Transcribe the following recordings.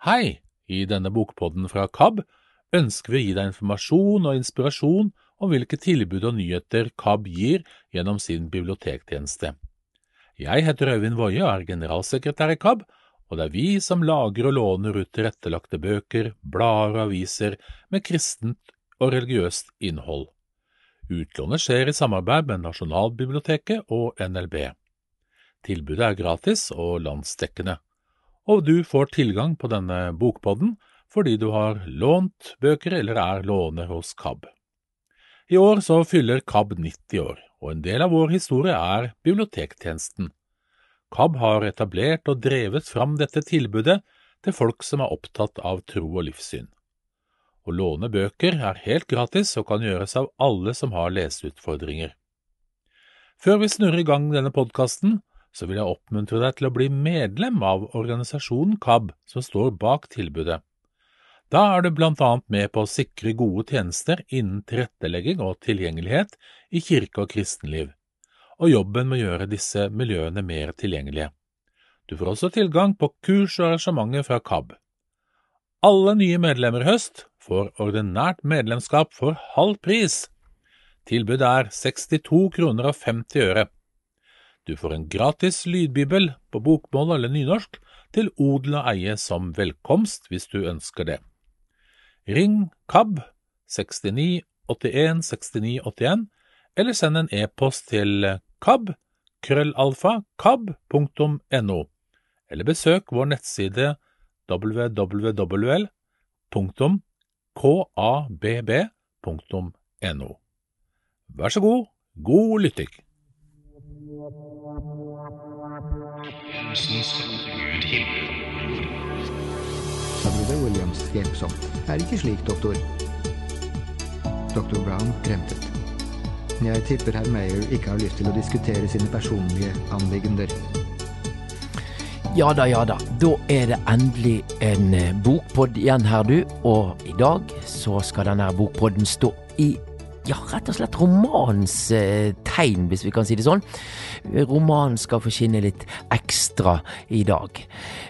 Hei! I denne bokpodden fra KAB ønsker vi å gi deg informasjon og inspirasjon om hvilke tilbud og nyheter KAB gir gjennom sin bibliotektjeneste. Jeg heter Øyvind Woie og er generalsekretær i KAB, og det er vi som lager og låner ut tilrettelagte bøker, blader og aviser med kristent og religiøst innhold. Utlånet skjer i samarbeid med Nasjonalbiblioteket og NLB. Tilbudet er gratis og landsdekkende og du får tilgang på denne bokpodden fordi du har lånt bøker eller er låner hos KAB. I år så fyller KAB 90 år, og en del av vår historie er bibliotektjenesten. KAB har etablert og drevet fram dette tilbudet til folk som er opptatt av tro og livssyn. Å låne bøker er helt gratis og kan gjøres av alle som har leseutfordringer. Før vi snurrer i gang denne podkasten, så vil jeg oppmuntre deg til å bli medlem av organisasjonen KAB som står bak tilbudet. Da er du blant annet med på å sikre gode tjenester innen tilrettelegging og tilgjengelighet i kirke og kristenliv, og jobben med å gjøre disse miljøene mer tilgjengelige. Du får også tilgang på kurs og arrangementer fra KAB. Alle nye medlemmer i høst får ordinært medlemskap for halv pris. Tilbudet er 62 kroner og 50 øre. Du får en gratis lydbibel på bokmål eller nynorsk til odel og eie som velkomst hvis du ønsker det. Ring KAB 69 81 69 81, eller send en e-post til kab krøllalfa kab.no, eller besøk vår nettside www.kabb.no. Vær så god, god lytting! Gud himmelen. Arvide Williams hjelpsomt. Det er ikke slik, doktor. Dr. Brown kremtet. Jeg tipper herr Mayer ikke har lyst til å diskutere sine personlige anliggender. Ja da, ja da. Da er det endelig en bokpod bokpodd igjen her, du. Og i dag så skal denne bokpodden stå i ja, rett og slett romanens eh, tegn, hvis vi kan si det sånn. Romanen skal få skinne litt ekstra i dag.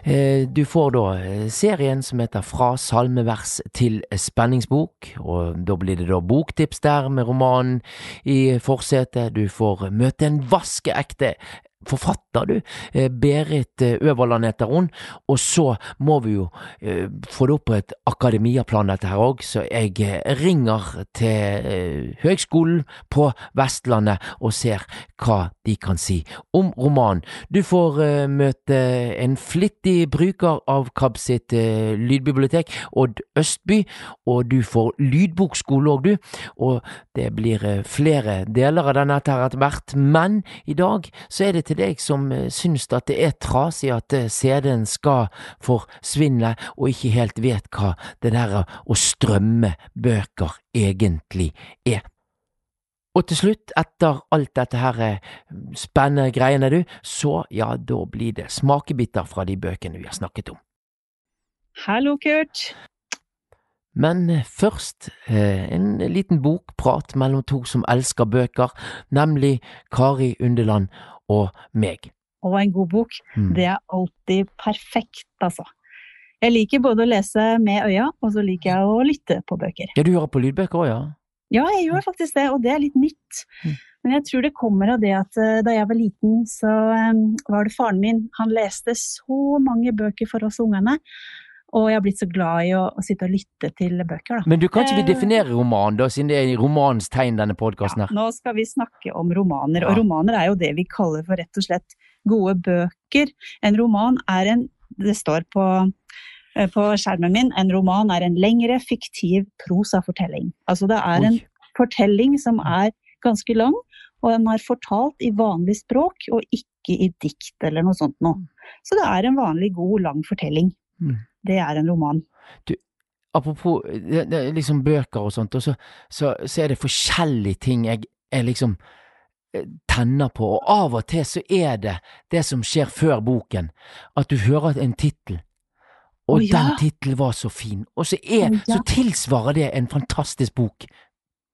Eh, du får da eh, serien som heter Fra salmevers til spenningsbok, og da blir det da boktips der med romanen i forsetet. Du får møte en vaskeekte forfatter, du. Eh, Berit eh, Øverland heter hun. Og så må vi jo eh, få det opp på et akademiaplan, dette her òg, så jeg ringer til Høgskolen på Vestlandet og ser hva de kan si om romanen. Du får møte en flittig bruker av KAB sitt lydbibliotek, Odd Østby, og du får lydbokskole òg, du. Og det blir flere deler av denne etter hvert, men i dag så er det til deg som syns at det er trasig at CD-en skal forsvinne, og ikke helt vet hva det der å strømme bøker egentlig er. Og til slutt, etter alt dette her eh, spennende greiene, du, så ja, da blir det smakebiter fra de bøkene vi har snakket om. Hallo, Kurt. Men først en liten bokprat mellom to som elsker bøker, nemlig Kari Underland og meg. Og en god bok, mm. det er alltid perfekt, altså. Jeg liker både å lese med øya, og så liker jeg å lytte på bøker. Ja, du hører på lydbøker òg, ja? Ja, jeg gjør faktisk det, og det er litt nytt. Mm. Men jeg tror det kommer av det at uh, da jeg var liten, så um, var det faren min. Han leste så mange bøker for oss ungene. Og jeg har blitt så glad i å, å sitte og lytte til bøker, da. Men du kan ikke vi eh, definere roman, da, siden det er romanens tegn, denne podkasten her? Ja, nå skal vi snakke om romaner, og romaner er jo det vi kaller for rett og slett gode bøker. En roman er en Det står på, eh, på skjermen min, en roman er en lengre, fiktiv prosafortelling. Altså det er en fortelling som er ganske lang, og den er fortalt i vanlig språk, og ikke i dikt eller noe sånt noe. Så det er en vanlig, god, lang fortelling. Mm det er en roman. Du, apropos det, det, liksom bøker og sånt, og så, så, så, er det forskjellige ting jeg, jeg liksom eh, tenner på, og av og til så er det det som skjer før boken, at du hører en tittel. Og ja. den tittelen var så fin, og så, er, ja. så tilsvarer det en fantastisk bok.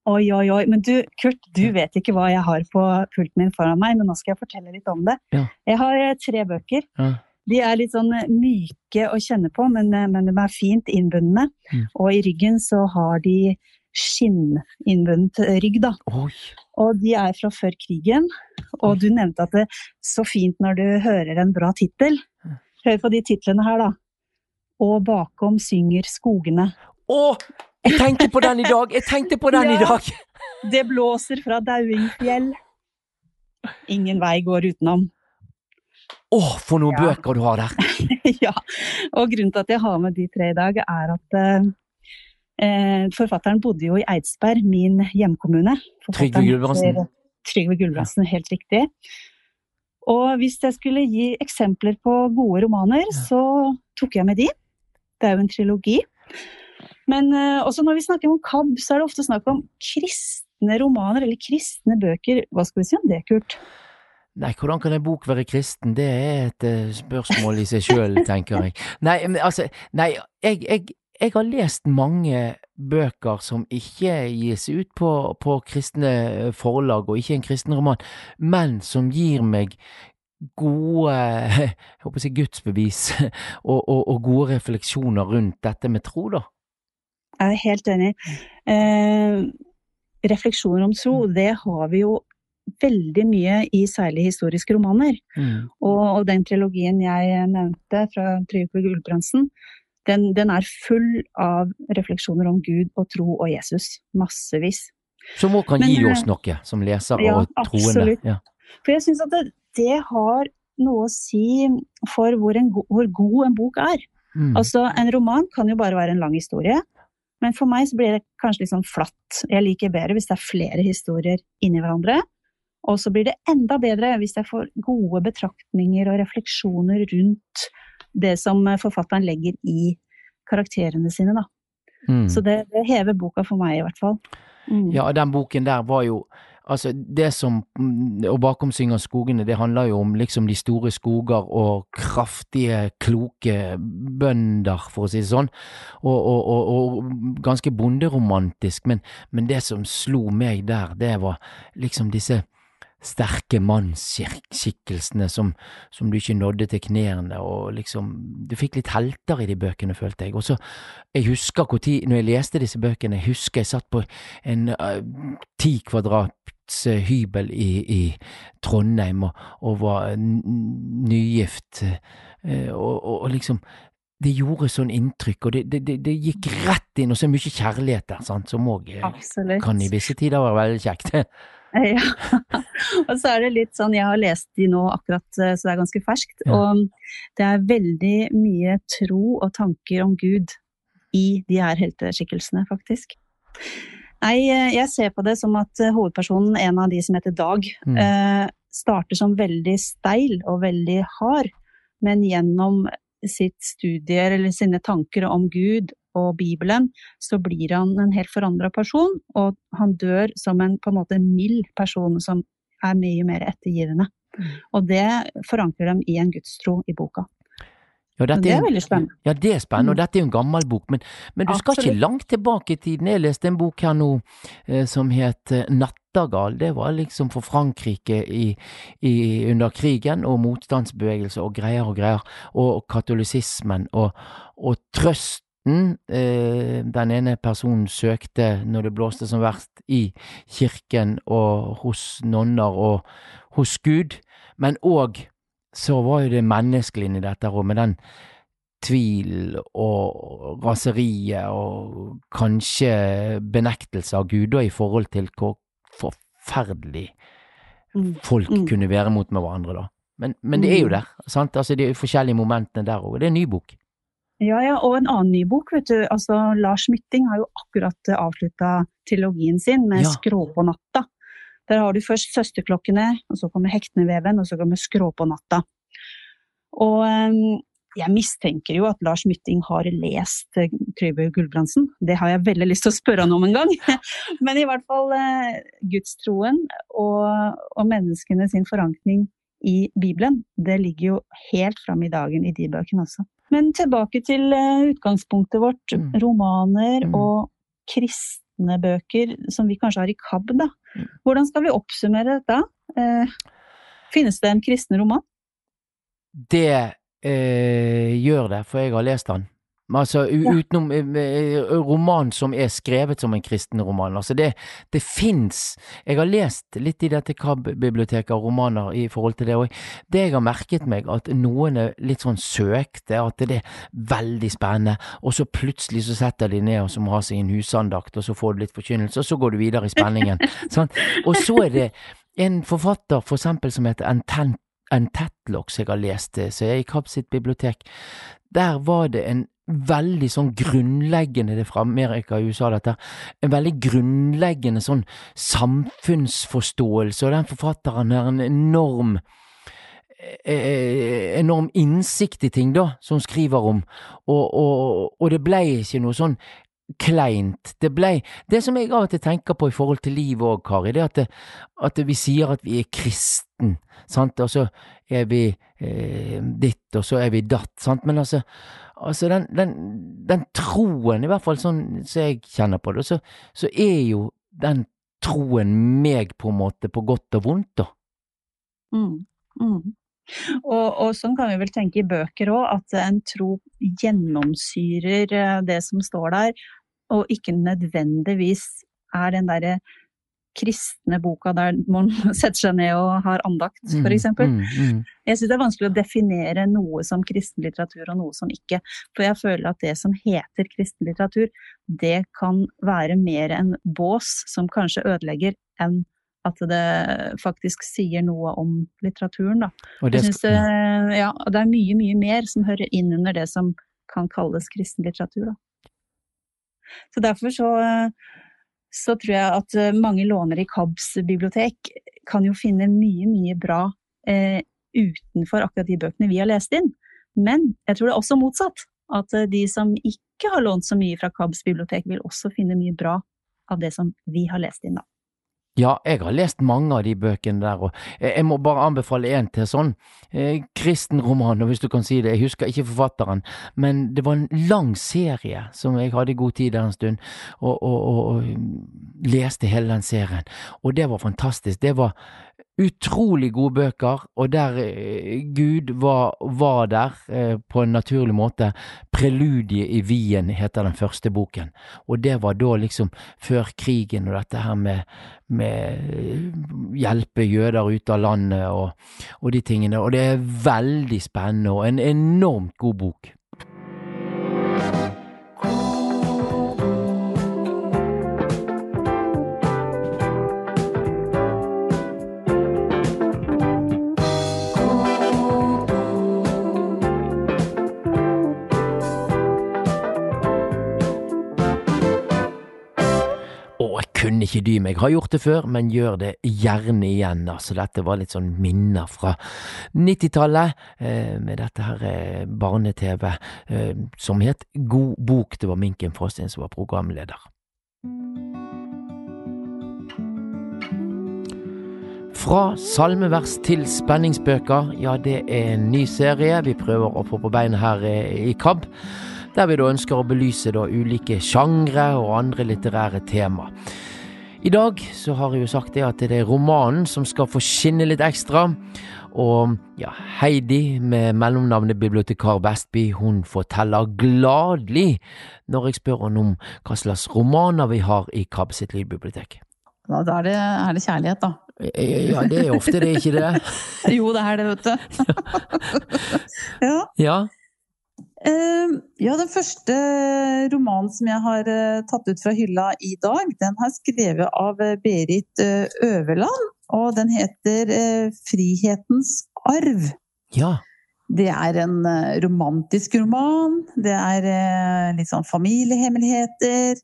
Oi, oi, oi. Men du, Kurt, du vet ikke hva jeg har på pulten min foran meg, men nå skal jeg fortelle litt om det. Ja. Jeg har eh, tre bøker. De er litt sånn myke å kjenne på, men, men de er fint innbundne. Mm. Og i ryggen så har de skinninnbundet rygg, da. Oi. Og de er fra før krigen. Og du nevnte at det er så fint når du hører en bra tittel. Hør på de titlene her, da. Og bakom synger skogene. Å! Jeg tenkte på den i dag! Jeg tenkte på den i dag! Det blåser fra Dauingfjell. Ingen vei går utenom. Å, for noen Ja. bøker du har der! ja. Og grunnen til at jeg har med de tre i dag, er at eh, eh, forfatteren bodde jo i Eidsberg, min hjemkommune. Trygve Gulbrandsen. Trygve Gulbrandsen, helt riktig. Og hvis jeg skulle gi eksempler på gode romaner, så tok jeg med de. Det er jo en trilogi. Men eh, også når vi snakker om KAB, så er det ofte snakk om kristne romaner, eller kristne bøker. Hva skal vi si om det, Kurt? Nei, hvordan kan en bok være kristen? Det er et eh, spørsmål i seg sjøl, tenker jeg. Nei, men altså, nei, jeg, jeg, jeg har lest mange bøker som ikke gis ut på, på kristne eh, forlag, og ikke en kristen roman, men som gir meg gode jeg håper si gudsbevis og, og, og gode refleksjoner rundt dette med tro, da. Jeg er helt enig. Eh, refleksjoner om tro, det har vi jo veldig mye i særlig historiske romaner. Mm. Og, og den trilogien jeg nevnte fra Trygve Gulbrandsen, den, den er full av refleksjoner om Gud og tro og Jesus. Massevis. Som òg kan Men, gi eh, oss noe, som leser ja, og troende. absolutt. Ja. For jeg syns at det, det har noe å si for hvor, en, hvor god en bok er. Mm. Altså, en roman kan jo bare være en lang historie. Men for meg så blir det kanskje litt sånn flatt. Jeg liker bedre hvis det er flere historier inni hverandre. Og så blir det enda bedre hvis jeg får gode betraktninger og refleksjoner rundt det som forfatteren legger i karakterene sine, da. Mm. Så det, det hever boka for meg, i hvert fall. Mm. Ja, den boken der var jo Altså, det som mm, Og bakom synger skogene, det handler jo om liksom de store skoger og kraftige, kloke bønder, for å si det sånn. Og, og, og, og ganske bonderomantisk. Men, men det som slo meg der, det var liksom disse sterke mannsskikkelsene som, som du ikke nådde til knærne, og liksom Du fikk litt helter i de bøkene, følte jeg. Og så, jeg husker hvor tid, når jeg leste disse bøkene, jeg husker jeg satt på en eh, ti uh, eh, hybel i, i Trondheim og, og var nygift, eh, og, og, liksom det gjorde sånn inntrykk, og det, det, det, det gikk rett inn, og så mye kjærlighet der, sant, som òg kan i visse tider være veldig kjekt. Ja. og så er det litt sånn, jeg har lest de nå akkurat, eh, så det er ganske ferskt. Ja. Og det er veldig mye tro og tanker om Gud i de her helteskikkelsene, faktisk. Nei, eh, jeg ser på det som at eh, hovedpersonen, en av de som heter Dag, Mm. eh, starter som veldig steil og veldig hard, men gjennom sitt studier eller sine tanker om Gud og Bibelen, så blir han en helt forandra person, og han dør som en på en måte mild person som er mye mer ettergivende. Mm. Og det forankrer dem i en gudstro i boka. Ja, dette det er veldig spennende. Ja, det er spennende, og Mm. dette er jo en gammel bok, men, men du skal Absolutt. ikke langt tilbake i tiden. Jeg leste en bok her nå eh, som het eh, Nattergal. Det var liksom for Frankrike i, i, under krigen, og motstandsbevegelse og greier og greier, og katolisismen, og, og trøsten eh, den ene personen søkte når det blåste som verst i kirken og hos nonner og hos Gud, men òg så var jo det menneskelige inni dette, rommet, med den tvil og raseriet og kanskje benektelse av guder i forhold til hvor forferdelig Mm. folk Mm. kunne være mot med hverandre, da. Men, men det er jo Mm. der, sant? Altså, det jo forskjellige momentene der òg, det er en ny bok. Ja, ja, og en annen ny bok, vet du. Altså, Lars Mytting har jo akkurat avslutta trilogien sin med Ja. Skrå på natta. Der har du først Søsterklokkene, og så kommer hekteneveven, og så kommer Skrå på natta. Og ehm, jeg mistenker jo at Lars Mytting har lest eh, Trygve Gulbrandsen. Det har jeg veldig lyst til å spørre han om en gang. Men i hvert fall eh, gudstroen og, og menneskene sin forankring i Bibelen, det ligger jo helt fram i dagen i de bøkene også. Men tilbake til eh, utgangspunktet vårt, Mm. romaner Mm. og kristne bøker som vi kanskje har i KAB, da. Mm. Hvordan skal vi oppsummere dette? Eh, finnes det en kristen roman? Det eh, gjør det, for jeg har lest den. Altså utenom eh, eh, roman som er skrevet som en kristen roman. Altså det, det fins. Jeg har lest litt i dette KAB-biblioteket av romaner i forhold til det, og det jeg har merket meg, at noen er litt sånn søkte, at det er veldig spennende, og så plutselig så setter de ned og så må ha seg en husandakt, og så får du litt forkynnelse, og så går du videre i spenningen. sånn. Og så er det en forfatter for eksempel som heter Anten- en Tetlock som jeg har lest, eh, som er i KAB sitt bibliotek. Der var det en veldig sånn grunnleggende, det er fra Amerika og USA dette, en veldig grunnleggende sånn samfunnsforståelse, og den forfatteren har en enorm eh, enorm innsikt i ting, da, som hun skriver om, og, og, og det ble ikke noe sånn kleint. Det ble Det som jeg av og til tenker på i forhold til livet òg, Kari, det er at, det, at vi sier at vi er kristen, sant, og så er vi eh, ditt, og så er vi datt, sant, men altså Altså, den, den, den troen, i hvert fall sånn som jeg kjenner på det, så, så er jo den troen meg, på en måte, på godt og vondt, da. Mm. Mm. Og, og sånn kan vi vel tenke i bøker òg, at en tro gjennomsyrer eh, det som står der, og ikke nødvendigvis er den derre kristne boka der man setter seg ned og har andakt, for eksempel. Mm, mm, Jeg syns det er vanskelig å definere noe som kristen litteratur og noe som ikke. For jeg føler at det som heter kristen litteratur, det kan være mer en bås som kanskje ødelegger, enn at det faktisk sier noe om litteraturen, da. Og det Jeg synes ja, det er mye, mye mer som hører inn under det som kan kalles kristenlitteratur, da. Så derfor så, så tror jeg at eh, mange lånere i KABs bibliotek kan jo finne mye, mye bra eh, utenfor akkurat de bøkene vi har lest inn. Men jeg tror det er også motsatt. At eh, de som ikke har lånt så mye fra KABs bibliotek, vil også finne mye bra av det som vi har lest inn, da. Ja, jeg har lest mange av de bøkene der, og jeg må bare anbefale en til sånn eh, kristen roman, hvis du kan si det, jeg husker ikke forfatteren, men det var en lang serie som jeg hadde god tid der en stund, og, og, og, og leste hele den serien, og det var fantastisk. Det var utrolig gode bøker, og der eh, Gud var, var der eh, på en naturlig måte. Preludiet i Wien heter den første boken, og det var da liksom før krigen og dette her med, med eh, hjelpe jøder ut av landet og, og de tingene, og det er veldig spennende og en enormt god bok. Ikke dy meg. Har gjort det før, men gjør det gjerne igjen. Altså, dette var litt sånn minner fra 90-tallet, eh, med dette her eh, barne-TV eh, som het God bok. Det var Minken Frostin som var programleder. Fra salmevers til spenningsbøker, ja, det er en ny serie vi prøver å få på beina her eh, i KAB der vi da ønsker å belyse da ulike sjangre og andre litterære tema. I dag så har jeg jo sagt det at det er romanen som skal få skinne litt ekstra, og ja, Heidi med mellomnavnet bibliotekar Vestby, hun forteller gladelig når jeg spør henne om hva slags romaner vi har i KAB sitt lydbibliotek. Da er det, er det kjærlighet, da. Ja, det er ofte det, ikke det? Jo, det er det, vet du. ja. Ja, ja, den første romanen som jeg har eh, tatt ut fra hylla i dag, den har jeg skrevet av eh, Berit eh, Øverland. Og den heter 'Frihetens arv'. ja. Det er en romantisk roman. Det er litt sånn familiehemmeligheter.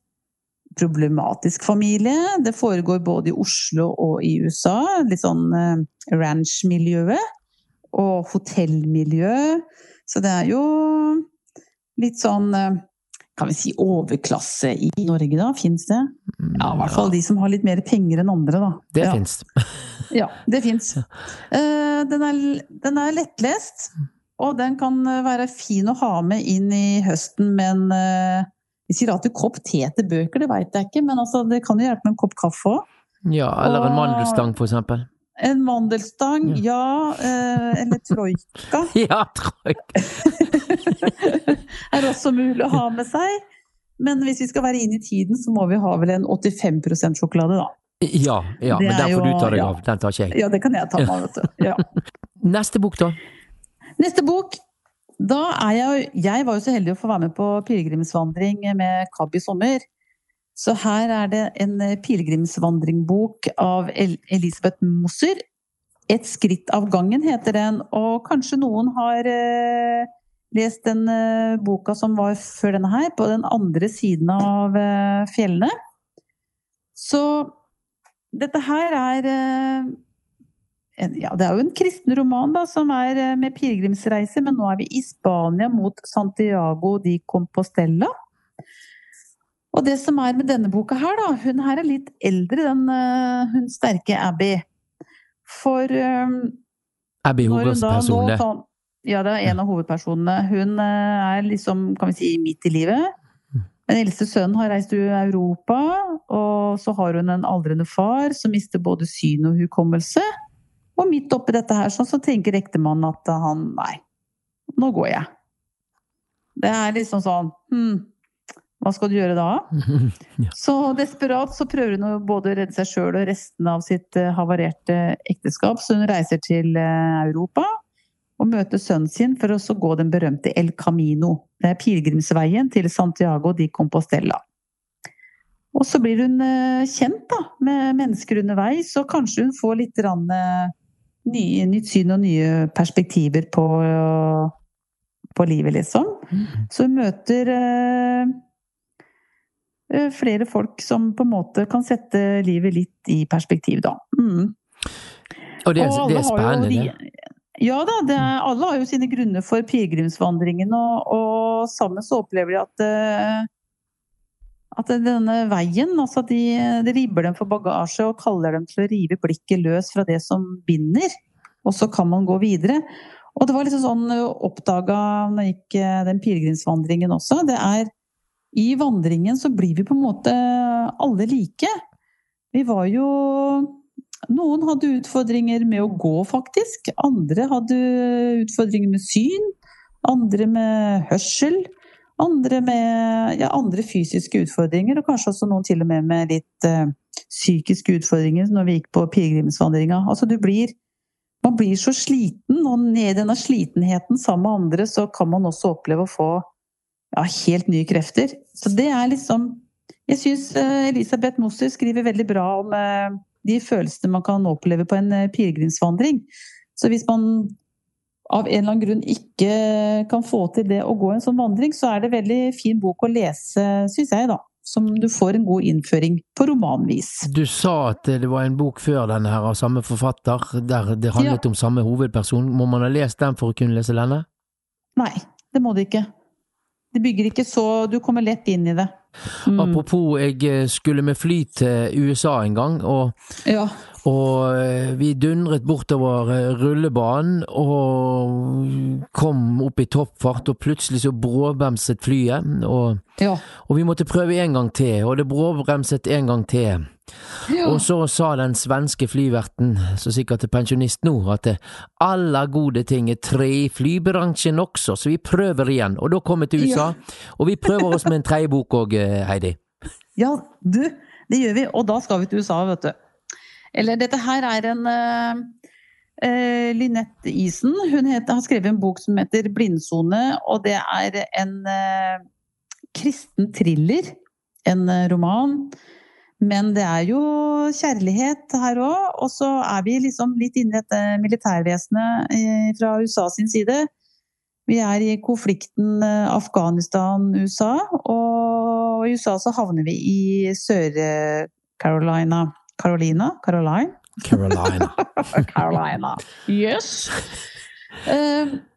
Problematisk familie. Det foregår både i Oslo og i USA. Litt sånn ranch-miljøet. Og hotellmiljø. Så det er jo litt sånn eh, kan vi si overklasse i Norge, da? Fins det? Ja, i hvert fall de som har litt mer penger enn andre, da. Det ja. fins. Ja, det fins. Den, er- den er lettlest, og den kan eh, være fin å ha med inn i høsten, men eh, Vi sier alltid kopp te til bøker, det veit jeg ikke, men altså, det kan jo hjelpe med en kopp kaffe òg. Ja, eller en mandelstang, for eksempel. En mandelstang, Ja. eh, eller troika Ja, troika. er også mulig å ha med seg. Men hvis vi skal være inn i tiden, så må vi ha vel en 85% sjokolade, da. Ja, ja, men den får du ta deg ja. av. Den tar ikke jeg. Ja, det kan jeg ta meg av, vet du. Ja. Neste bok, da? Neste bok. Da er jeg Jeg var jo så heldig å få være med på pilegrimsvandring med KAB i sommer. Så her er det en pilegrimsvandringbok av Elisabeth Mosser. 'Et skritt av gangen' heter den, og kanskje noen har eh, lest den eh, boka som var før denne her, på den andre siden av eh, fjellene. Så dette her er eh, en, ja, det er jo en kristen roman da, som er eh, med pilegrimsreise, men nå er vi i Spania mot Santiago de Compostela. Og det som er med denne boka her, da, hun her er litt eldre, den eh, hun sterke Abby. For um, Abby nå sånn- Ja, det er en av hovedpersonene. Hun eh, er liksom, kan vi si, midt i livet. Den eldste sønnen har reist til Europa, og så har hun en aldrende far som mister både syn og hukommelse. Og midt oppi dette her så tenker ektemannen at han Nei, nå går jeg. Det er liksom sånn hm, Hva skal du gjøre da? Så desperat så prøver hun å både redde seg sjøl og resten av sitt eh, havarerte ekteskap, så hun reiser til eh, Europa og møter sønnen sin for å så gå den berømte El Camino. Det er pilegrimsveien til Santiago de Compostela. Og så blir hun eh, kjent da, med mennesker underveis, og kanskje hun får litt rann, nye, nytt syn og nye perspektiver på, på livet, liksom. Så hun møter flere folk som på en måte kan sette livet litt i perspektiv, da. Mm. Og det, Og det er spennende, de-. Ja da, er, alle har jo sine grunner for pilegrimsvandringen, og, og sammen så opplever de at eh, at denne veien, altså de, de ribber dem for bagasje og kaller dem til å rive blikket løs fra det som binder. Og så kan man gå videre. Og det var liksom sånn oppdaga når jeg gikk eh, den pilegrimsvandringen også. Det er I vandringen så blir vi på en måte alle like. Vi var jo Noen hadde utfordringer med å gå, faktisk. Andre hadde utfordringer med syn. Andre med hørsel. Andre med ja, andre fysiske utfordringer, og kanskje også noen til og med med litt uh, psykiske utfordringer når vi gikk på pilegrimsvandringa. Altså du blir Man blir så sliten, og ned i denne slitenheten sammen med andre, så kan man også oppleve å få ja, helt nye krefter. Så det er liksom Jeg syns eh, Elisabeth Mosser skriver veldig bra om eh, de følelsene man kan oppleve på en eh, pilegrimsvandring. Så hvis man av en eller annen grunn ikke kan få til det å gå en sånn vandring, så er det veldig fin bok å lese, syns jeg, da. Som du får en god innføring på romanvis. Du sa at det var en bok før denne her av samme forfatter, der det handlet om samme hovedperson. Må man ha lest den for å kunne lese denne? Nei, det må du ikke. Det bygger ikke så Du kommer lett inn i det. Mm. Apropos, jeg eh, skulle med fly til USA en gang, og Ja. Og eh, vi dundret bortover eh, rullebanen og kom opp i toppfart, og plutselig så bråbremset flyet. Og, Ja. og vi måtte prøve en gang til, og det bråbremset en gang til. Ja. Og så sa den svenske flyverten, som sikkert er pensjonist nå, at eh, alle gode ting er tre i flybransjen også, så vi prøver igjen. Og da kom vi til USA, og vi prøver oss med en tredje bok òg, Heidi. Ja, du, det gjør vi. Og da skal vi til USA, vet du. Eller dette her er en uh, Lynette Isen. Hun heter, har skrevet en bok som heter 'Blindsone', og det er en uh, kristen thriller. En eh, roman. Men det er jo kjærlighet her òg. Og så er vi liksom litt inne i dette militærvesenet eh, fra USA sin side. Vi er i konflikten eh, Afghanistan-USA, og i USA så havner vi i Sør-Carolina. Carolina? Caroline? Carolina. Carolina. Yes!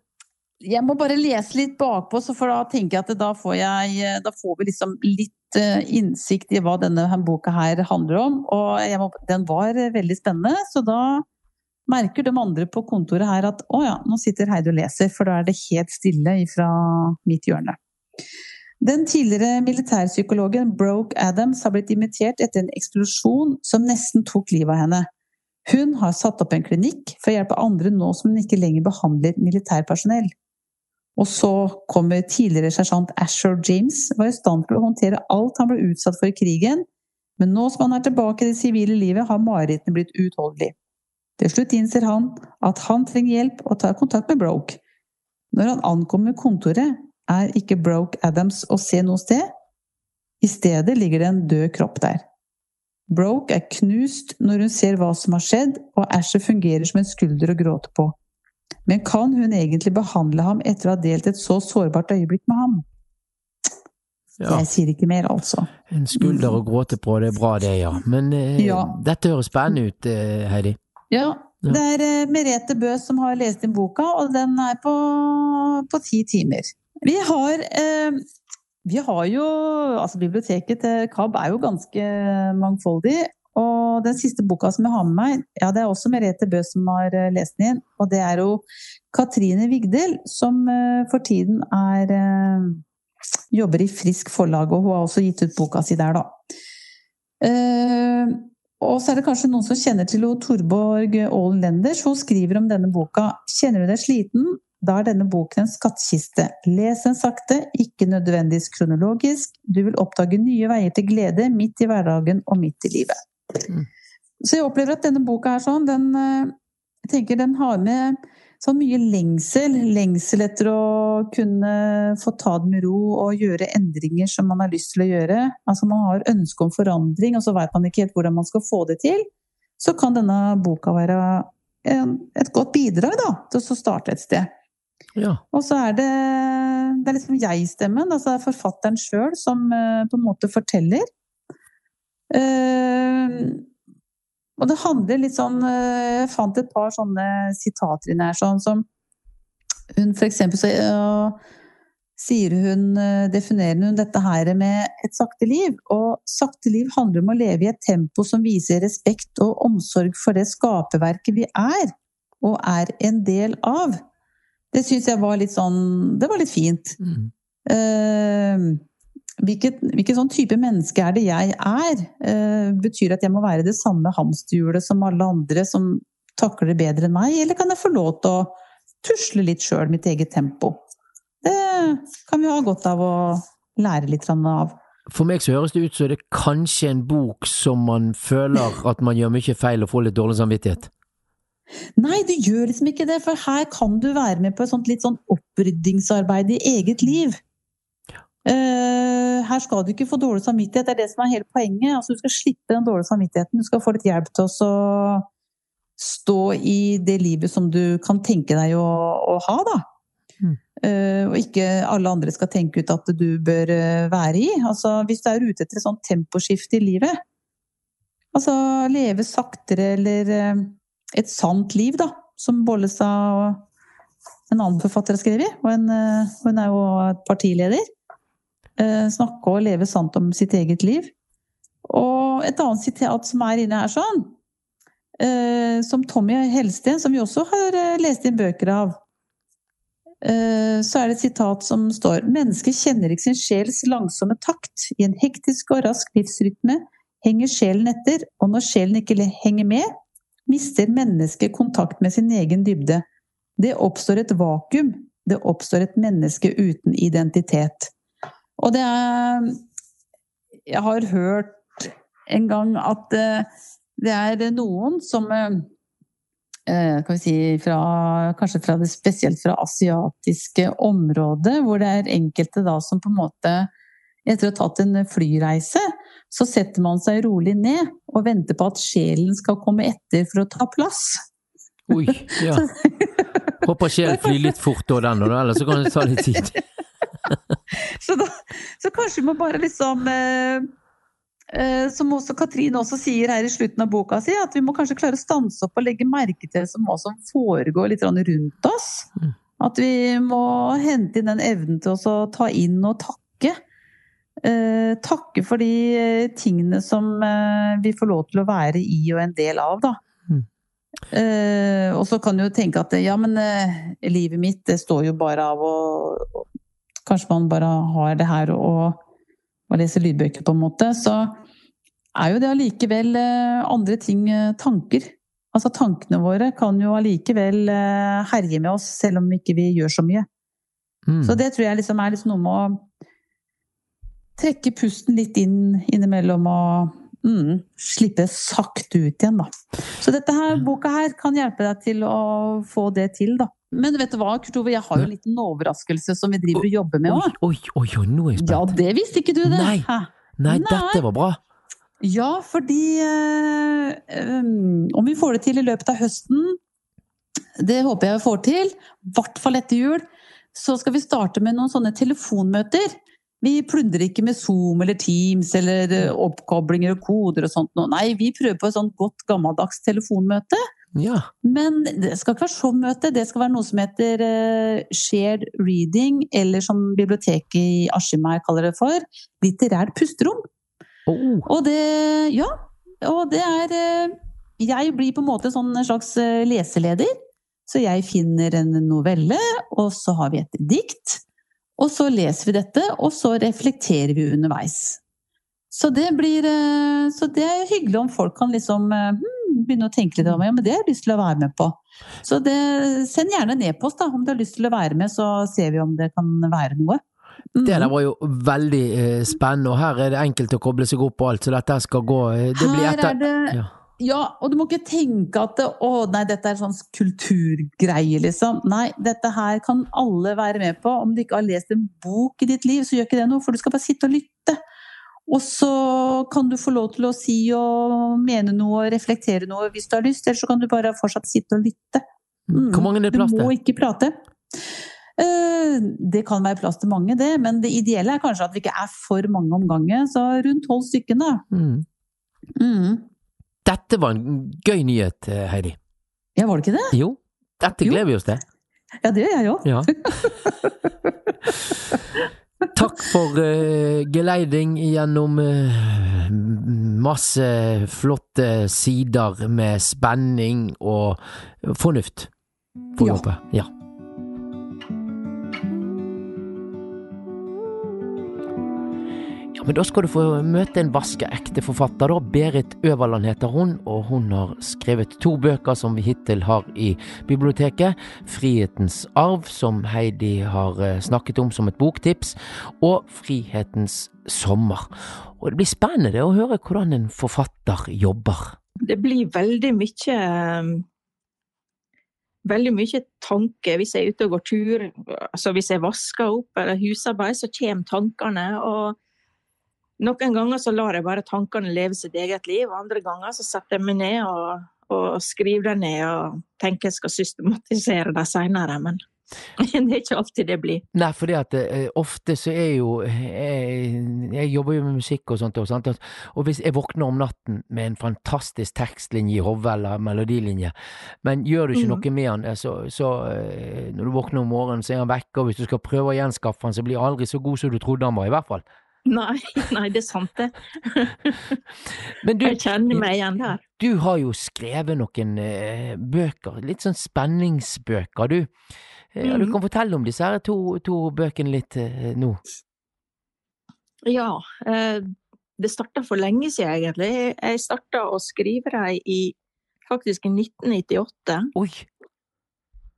Eh, jeg må bare lese litt bakpå, for da tenker jeg at da får, jeg, da får vi liksom litt eh, innsikt i hva denne boka her handler om. Og må, den var veldig spennende, så da merker de andre på kontoret her at å ja, nå sitter Heidi og leser, for da er det helt stille fra mitt hjørne. Den tidligere militærpsykologen Broke Adams har blitt imitert etter en eksplosjon som nesten tok livet av henne. Hun har satt opp en klinikk for å hjelpe andre nå som hun ikke lenger behandler militærpersonell. Og så kommer tidligere sersjant Asher James, var i stand til å håndtere alt han ble utsatt for i krigen, men nå som han er tilbake i det sivile livet, har marerittene blitt uutholdelige. Til slutt innser han at han trenger hjelp og tar kontakt med Broke. Når han ankommer kontoret, er ikke Broke Adams å se noe sted. I stedet ligger det en død kropp der. Broke er knust når hun ser hva som har skjedd, og Asher fungerer som en skulder å gråte på. Men kan hun egentlig behandle ham etter å ha delt et så sårbart øyeblikk med ham? Ja. Jeg sier ikke mer, altså. En skulder å gråte på, det er bra det, ja. Men eh, Ja. dette høres spennende ut, eh, Heidi. Ja, Ja. det er eh, Merete Bø som har lest inn boka, og den er på, på ti timer. Vi har, eh, vi har jo Altså, biblioteket til KAB er jo ganske mangfoldig. Og den siste boka som jeg har med meg, ja, det er også Merete Bø som har eh, lest den inn. Og det er jo Katrine Vigdel, som eh, for tiden er eh, Jobber i Frisk forlag, og hun har også gitt ut boka si der, da. Og så er det kanskje noen som kjenner til henne, Torborg Aalen Lenders. Hun skriver om denne boka. Kjenner du deg sliten? Da er denne boken en skattkiste. Les den sakte, ikke nødvendigvis kronologisk. Du vil oppdage nye veier til glede midt i hverdagen og midt i livet. Mm. Så jeg opplever at denne boka er sånn, den, eh, jeg tenker den har med så mye lengsel. Lengsel etter å kunne få ta det med ro og gjøre endringer som man har lyst til å gjøre. Altså man har ønske om forandring, og så vet man ikke helt hvordan man skal få det til. Så kan denne boka være en, et godt bidrag da, til å starte et sted. Ja. Og så er det, det er liksom jeg-stemmen, altså det er forfatteren sjøl som eh, på en måte forteller. Eh, og det handler litt sånn eh, Jeg fant et par sånne sitater inni her, sånn som hun eksempel så sier hun, eh, definerer hun dette her med et sakte liv. Og sakte liv handler om å leve i et tempo som viser respekt og omsorg for det skaperverket vi er, og er en del av. Det syns jeg var litt sånn Det var litt fint. Mm. Eh, hvilket, hvilken sånn type menneske er det jeg er? Eh, betyr det at jeg må være det samme hamsterhjulet som alle andre som takler det bedre enn meg, eller kan jeg få lov til å tusle litt sjøl, mitt eget tempo? Det kan vi ha godt av å lære litt av. For meg så høres det ut som det er kanskje en bok som man føler at man gjør mye feil og får litt dårlig samvittighet. Nei, du gjør liksom ikke det, for her kan du være med på et sånt litt sånn oppryddingsarbeid i eget liv. Eh, her skal du ikke få dårlig samvittighet, det er det som er hele poenget. Altså, du skal slippe den dårlige samvittigheten, du skal få litt hjelp til å stå i det livet som du kan tenke deg å, å ha, da. Mm. Eh, og ikke alle andre skal tenke ut at du bør eh, være i. Altså, hvis du er ute etter et sånt temposkifte i livet, altså leve saktere eller et sant liv, da, som Bollestad og en annen forfatter har skrevet, og en, hun er jo partileder. Eh, Snakke og leve sant om sitt eget liv. Og et annet sitat som er inne her sånn, eh, som Tommy Helsten, som vi også har eh, lest inn bøker av, så er det et sitat som står Mennesket kjenner ikke sin sjels langsomme takt. I en hektisk og rask livsrytme henger sjelen etter, og når sjelen ikke henger med, mister mennesket kontakt med sin egen dybde. Det oppstår et vakuum. Det oppstår et menneske uten identitet. Og det er Jeg har hørt en gang at eh, det er noen som eh, eh, kan vi si fra, Kanskje fra det, spesielt fra asiatiske området, hvor det er enkelte da som på en måte Etter å ha tatt en flyreise, så setter man seg rolig ned og venter på at sjelen skal komme etter for å ta plass. Oi, ja. Håper sjelen flyr litt fort da, den, ellers så kan det ta litt tid. Så, da, så kanskje vi må bare liksom eh, eh, Som også Katrine også sier her i slutten av boka si, at vi må kanskje klare å stanse opp og legge merke til som, hva som foregår litt rundt oss. Mm. At vi må hente inn den evnen til å ta inn og takke. Eh, takke for de eh, tingene som eh, vi får lov til å være i og en del av, da. Mm. Eh, og så kan du jo tenke at ja, men livet mitt det står jo bare av å- Kanskje man bare har det her og, og leser lydbøker, på en måte. Så er jo det allikevel eh, andre ting, eh, tanker. Altså tankene våre kan jo allikevel eh, herje med oss, selv om ikke vi gjør så mye. Mm. Så det tror jeg liksom er liksom noe med å trekke pusten litt inn innimellom og mm, slippe sakte ut igjen, da. Så dette her, boka her kan hjelpe deg til å få det til, da. Men vet du hva, Kurt Ove, jeg har jo en liten overraskelse som vi driver og jobber med òg. oi, oi, oi, nå er jeg Ja, det visste ikke du, det. Nei. Nei, Nei. dette var bra. Ja, fordi eh, um, Om vi får det til i løpet av høsten, det håper jeg vi får til, i hvert fall etter jul, så skal vi starte med noen sånne telefonmøter. Vi plundrer ikke med Zoom eller Teams eller eh, oppkoblinger og koder og sånt noe. Nei, vi prøver på et sånt godt gammeldags telefonmøte. Ja. Men det skal ikke være sånn møte, det skal være noe som heter eh, shared reading, eller som biblioteket i Askimai kaller det for, litterært pusterom. Oh, Og det, ja, og det er eh, Jeg blir på en måte sånn slags eh, leseleder. Så jeg finner en novelle, og så har vi et dikt. Og så leser vi dette, og så reflekterer vi underveis. Så det blir eh, Så det er hyggelig om folk kan liksom eh, hmm, begynne å tenke litt om ja, men det har jeg lyst til å være med på. Så det, send gjerne en e-post om du har lyst til å være med, så ser vi om det kan være noe. Mm. det der var jo veldig eh, spennende, og her er det enkelt å koble seg opp på alt, så dette skal gå Det blir Her etter er det ja. Ja, og du må ikke tenke at det, å nei, dette er sånn kulturgreie, liksom. Nei, dette her kan alle være med på. Om du ikke har lest en bok i ditt liv, så gjør ikke det noe, for du skal bare sitte og lytte. Og så kan du få lov til å si og mene noe og reflektere noe hvis du har lyst, eller så kan du bare fortsatt sitte og lytte. Mm, Hvor mange er det plass Du må ikke prate. Eh, Det kan være plass til mange, det, men det ideelle er kanskje at vi ikke er for mange om gangen. Så rundt tolv stykker, da. Mm. Mm. Dette var en gøy nyhet, eh, Heidi. Ja, var det ikke det? Jo, dette gleder vi oss til. Ja, det gjør jeg òg. Ja. Takk for uh, geleiding gjennom uh, masse flotte sider med spenning og fornuft. Får vi Ja. håpe. Ja. Men da skal du få møte en vaskeekte forfatter, da. Berit Øverland heter hun, og hun har skrevet to bøker som vi hittil har i biblioteket. 'Frihetens arv', som Heidi har eh, snakket om som et boktips, og 'Frihetens sommer'. Og det blir spennende å høre hvordan en forfatter jobber. det blir veldig mye Veldig mye tanke hvis jeg er ute og går tur. Altså hvis jeg vasker opp eller husarbeid, så kommer tankene. Og noen ganger så lar jeg bare tankene leve sitt eget liv, andre ganger så setter jeg meg ned og, og skriver dem ned og tenker jeg skal systematisere dem seinere. Men det er ikke alltid det blir. Nei, fordi at eh, ofte så er jo jeg, jeg jobber jo med musikk og sånt, og, sånt, og- hvis jeg våkner om natten med en fantastisk tekstlinje i hodet eller melodilinje, men gjør du ikke mm. noe med den, eh, så, så eh, når du våkner om morgenen, så er han vekke, og hvis du skal prøve å gjenskaffe han, så blir han aldri så god som du trodde han var, i hvert fall. Nei, nei, det er sant det. Men du, Jeg kjenner meg igjen der. du har jo skrevet noen eh, bøker, litt sånn spenningsbøker, du. Eh, mm. Du kan fortelle om disse her to, to bøkene litt eh, nå. Ja, eh, det starta for lenge siden egentlig. Jeg starta å skrive dem i faktisk i 1998. Oi!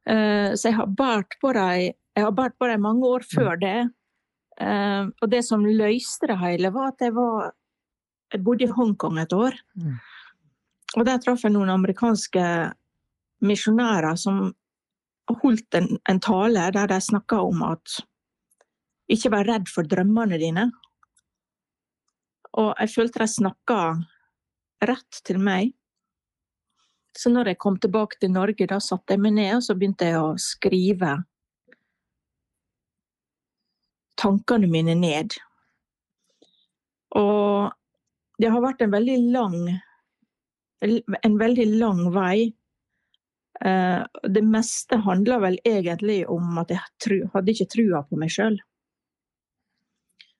Eh, Så jeg har båret på dem jeg har båret på dem mange år før det. Eh, Og det som løste det hele, var at jeg var Jeg bodde i Hongkong et år. Mm. Og der traff jeg noen amerikanske misjonærer som holdt en, en tale der de snakka om at ikke vær redd for drømmene dine. Og jeg følte de snakka rett til meg. Så når jeg kom tilbake til Norge, da satte jeg meg ned og så begynte jeg å skrive tankene mine ned. Og det har vært en veldig lang en veldig lang vei. Eh, Det meste handler vel egentlig om at jeg hadde ikke trua på meg sjøl.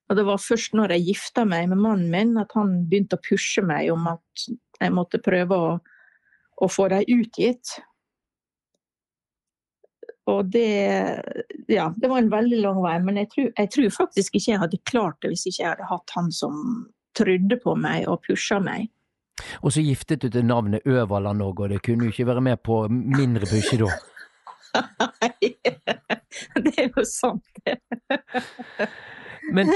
Og det var først når jeg gifta meg med mannen min, at han begynte å pushe meg om at jeg måtte prøve å, å få dem utgitt. Og det Ja, det var en veldig lang vei, men jeg tror, jeg tror faktisk ikke jeg hadde klart det hvis ikke jeg hadde hatt han som trodde på meg og pusha meg. Og så giftet du til navnet Øverland òg, og det kunne jo ikke være med på mindre pushe da. Nei, det er jo sant, det. Men,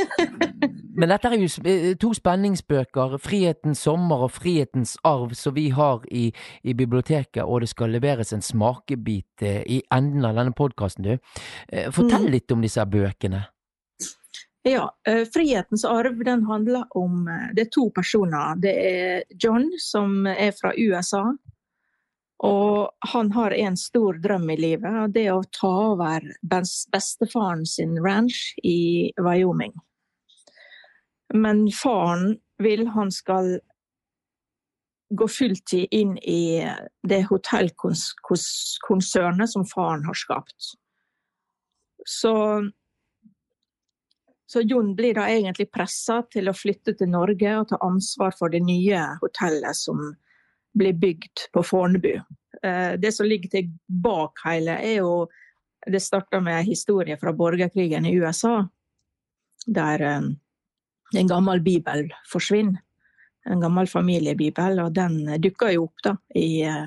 men dette er jo eh, to spenningsbøker, 'Frihetens sommer' og 'Frihetens arv', som vi har i, i biblioteket, og det skal leveres en smakebit eh, i enden av denne podkasten, du. Eh, Fortell Mm. litt om disse bøkene. Ja, Frihetens arv den handler om Det er to personer. Det er John, som er fra USA. Og han har en stor drøm i livet, og det er å ta over bes- bestefaren sin ranch i Wyoming. Men faren vil han skal gå fulltid inn i det hotellkonsernet som faren har skapt. Så så Jon blir da egentlig pressa til å flytte til Norge og ta ansvar for det nye hotellet som blir bygd på Fornebu. Eh, Det som ligger til bak hele, er jo Det starta med en historie fra borgerkrigen i USA, der eh, en gammel bibel forsvinner. En gammel familiebibel, og den dukker jo opp da i, eh,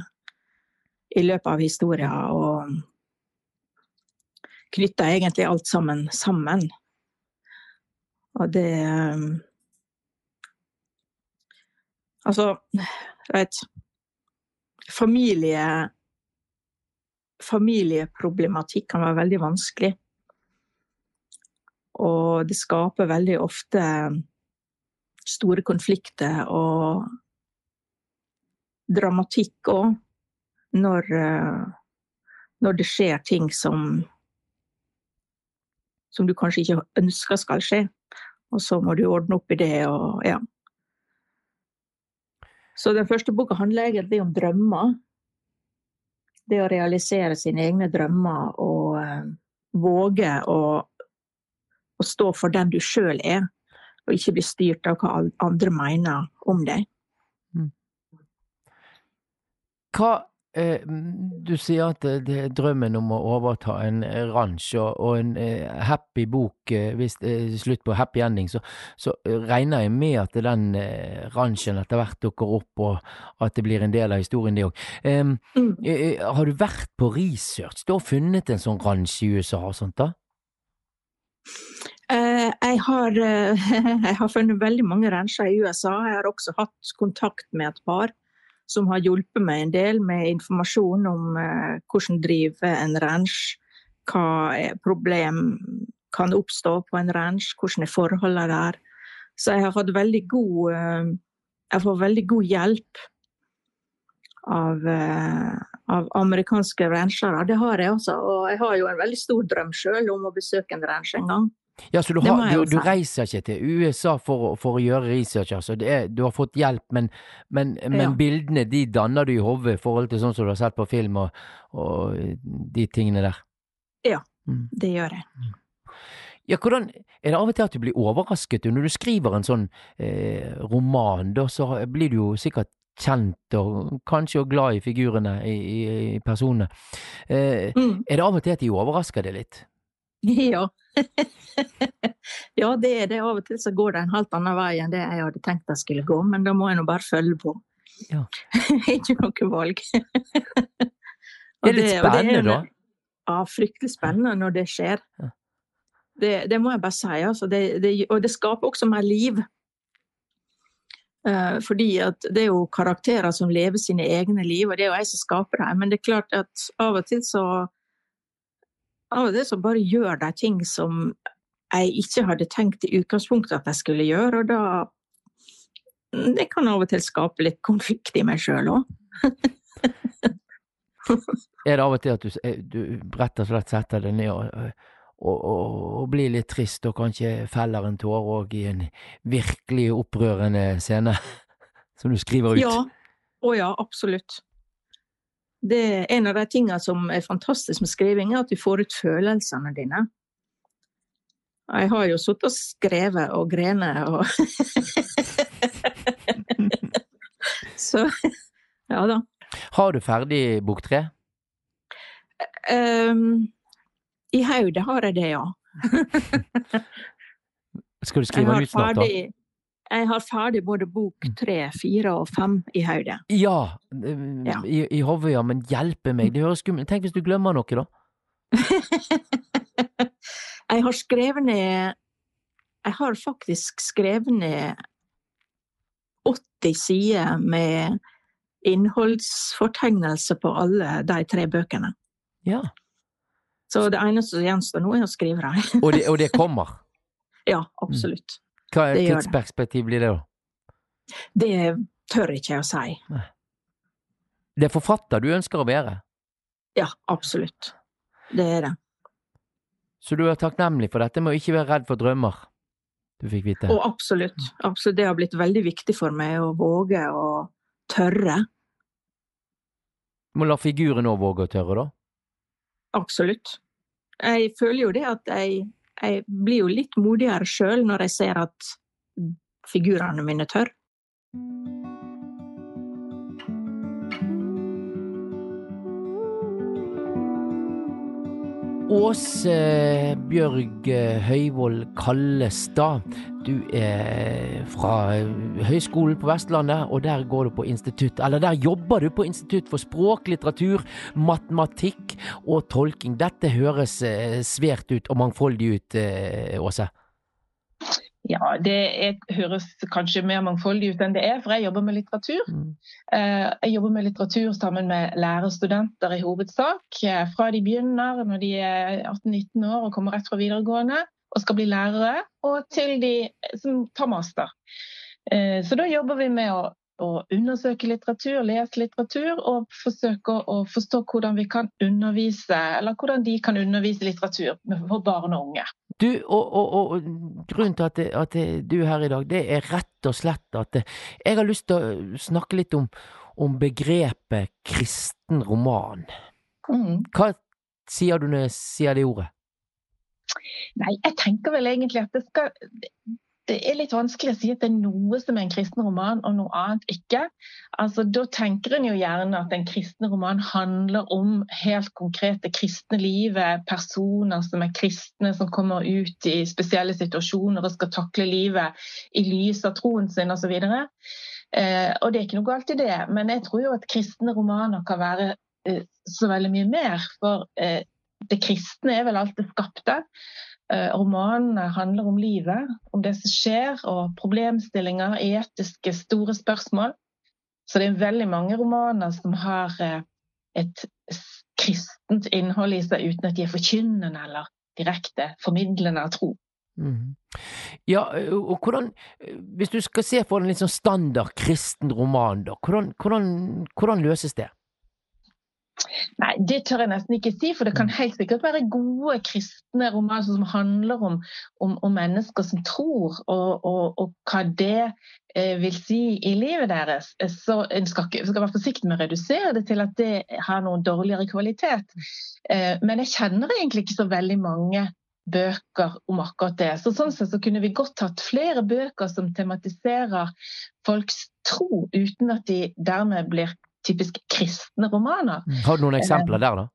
i løpet av historien. Og knytter egentlig alt sammen sammen. Og det Altså, jeg vet Familie Familieproblematikk kan være veldig vanskelig. Og det skaper veldig ofte store konflikter og dramatikk òg, når, når det skjer ting som som du kanskje ikke ønsker skal skje. Og så må du ordne opp i det og ja. Så den første boka handler egentlig om drømmer. Det å realisere sine egne drømmer og uh, våge å, å stå for den du sjøl er, og ikke bli styrt av hva andre mener om deg. Hva eh, Du sier at det, det er drømmen om å overta en eh, ranch og, en eh, happy bok, eh, hvis det er slutt på happy ending, så, så eh, regner jeg med at den eh, ranchen etter hvert dukker opp, og at det blir en del av historien, det òg. Mm. har du vært på research da, og funnet en sånn ranch i USA og sånt, da? Uh, jeg, har, uh, jeg har funnet veldig mange rancher i USA. Jeg har også hatt kontakt med et par som har hjulpet meg en del med informasjon om eh, hvordan drive en ranch, hva problem kan oppstå på en ranch, hvordan er forholdene der. Så jeg har fått veldig god, eh, jeg veldig god hjelp av, eh, av amerikanske ranchere. Det har jeg også, og jeg har jo en veldig stor drøm sjøl om å besøke en ranch en gang. Ja, så du, har, du, du reiser ikke til USA for, for å gjøre research, altså. Det er, du har fått hjelp, men, men, men Ja. bildene de danner du i hodet i forhold til sånn som du har sett på film og, og de tingene der. Ja, Mm. det gjør jeg. Ja, hvordan Er det av og til at du blir overrasket når du skriver en sånn eh, roman? Da så blir du jo sikkert kjent og kanskje også glad i figurene, i, i, i personene. Eh, Mm. er det av og til at de overrasker deg litt? Ja. ja, det er det. Av og til så går det en halvt annen vei enn det jeg hadde tenkt jeg skulle gå, men da må jeg nå bare følge på. Ja. Ikke noe valg. Det er litt det spennende, da. Ja, fryktelig spennende når det skjer. Ja. Det, det må jeg bare si. Altså. Det, det, og det skaper også mer liv. Uh, fordi at det er jo karakterer som lever sine egne liv, og det er jo jeg som skaper dem. Men det er klart at av og til så Av og til så bare gjør de ting som jeg ikke hadde tenkt i utgangspunktet at jeg skulle gjøre, og da Det kan av og til skape litt konflikt i meg sjøl òg. Er det av og til at du, eh, du rett og slett setter deg ned og, og, og, og blir litt trist, og kanskje feller en tåre òg i en virkelig opprørende scene som du skriver ut? Ja. Å ja, absolutt. Det er en av de tingene som er fantastisk med skriving, er at du får ut følelsene dine. Jeg har jo sittet og skrevet og grenet og Så ja da. Har du ferdig bok tre? Um, I hodet har jeg det, ja. Skal du skrive den ut snart, da? Jeg har ferdig både bok tre, fire og fem i hodet. Ja, eh, Ja. i, i hodet, ja, men hjelpe meg, det høres skummelt Tenk hvis du glemmer noe, da? jeg har skrevet ned Jeg har faktisk skrevet ned 80 sider med innholdsfortegnelse på alle de tre bøkene. Ja. Så det eneste som gjenstår nå, er å skrive dem. Og det, og det kommer. ja, absolutt. Hva det. tidsperspektiv blir det, da? Det tør ikke jeg å si. Det er forfatter du ønsker å være, Ja, absolutt. Det er det. så du er takknemlig for dette med å ikke være redd for drømmer du fikk vite. Og absolutt. absolutt. Det har blitt veldig viktig for meg å våge å tørre. Må la figuren òg våge å tørre, da. Absolutt. Jeg føler jo det at jeg, jeg blir jo litt modigere sjøl når jeg ser at figurene mine tør. Åse Bjørg eh, Høyvold Kallestad, du er fra Høgskolen på Vestlandet, og der går du på institutt, eller der jobber du på Institutt for språk, litteratur, matematikk og tolking. Dette høres eh, svært ut og mangfoldig ut, eh, Åse. Ja, det er, høres kanskje mer mangfoldig ut enn det er, for jeg jobber med litteratur. Mm. Eh, Jeg jobber med litteratur sammen med lærerstudenter i hovedsak. eh, Fra de begynner når de er 18-19 år og kommer rett fra videregående og skal bli lærere, og til de som tar master. Eh, Så da jobber vi med å, å undersøke litteratur, lese litteratur, og forsøke å forstå hvordan vi kan undervise, eller hvordan de kan undervise litteratur for barn og unge. Du, og, og, og grunnen til at, at du er her i dag, det er rett og slett at det, jeg har lyst til å snakke litt om, om begrepet kristen roman. Mm. Hva sier du når jeg sier det ordet? Nei, jeg tenker vel egentlig at det skal Det er litt vanskelig å si at det er noe som er en kristen roman, og noe annet ikke. Altså, Da tenker en jo gjerne at en kristen roman handler om helt konkrete kristne livet, personer som er kristne, som kommer ut i spesielle situasjoner og skal takle livet i lys av troen sin osv. Eh, og det er ikke noe galt i det, men jeg tror jo at kristne romaner kan være eh, så veldig mye mer. For eh, det kristne er vel alt det skapte. Eh, Romanene handler om livet, om det som skjer, og problemstillinger, etiske, store spørsmål. Så det er veldig mange romaner som har eh, et kristent innhold i seg, uten at de er forkynnende eller direkte formidlende av tro. Mm. Ja, og hvordan Hvis du skal se for deg en litt sånn standard kristen roman, da, hvordan, hvordan, hvordan løses det? Nei, det tør jeg nesten ikke si, for det kan helt sikkert være gode kristne romaner som handler om, om, om mennesker som tror, og, og, og hva det eh, vil si i livet deres. Så en skal, ikke, skal være forsiktig med å redusere det til at det har noen dårligere kvalitet. Eh, men jeg kjenner egentlig ikke så veldig mange bøker om akkurat det. Så sånn sett så kunne vi godt hatt flere bøker som tematiserer folks tro, uten at de dermed blir typisk kristne romaner. Har du noen eksempler der, da?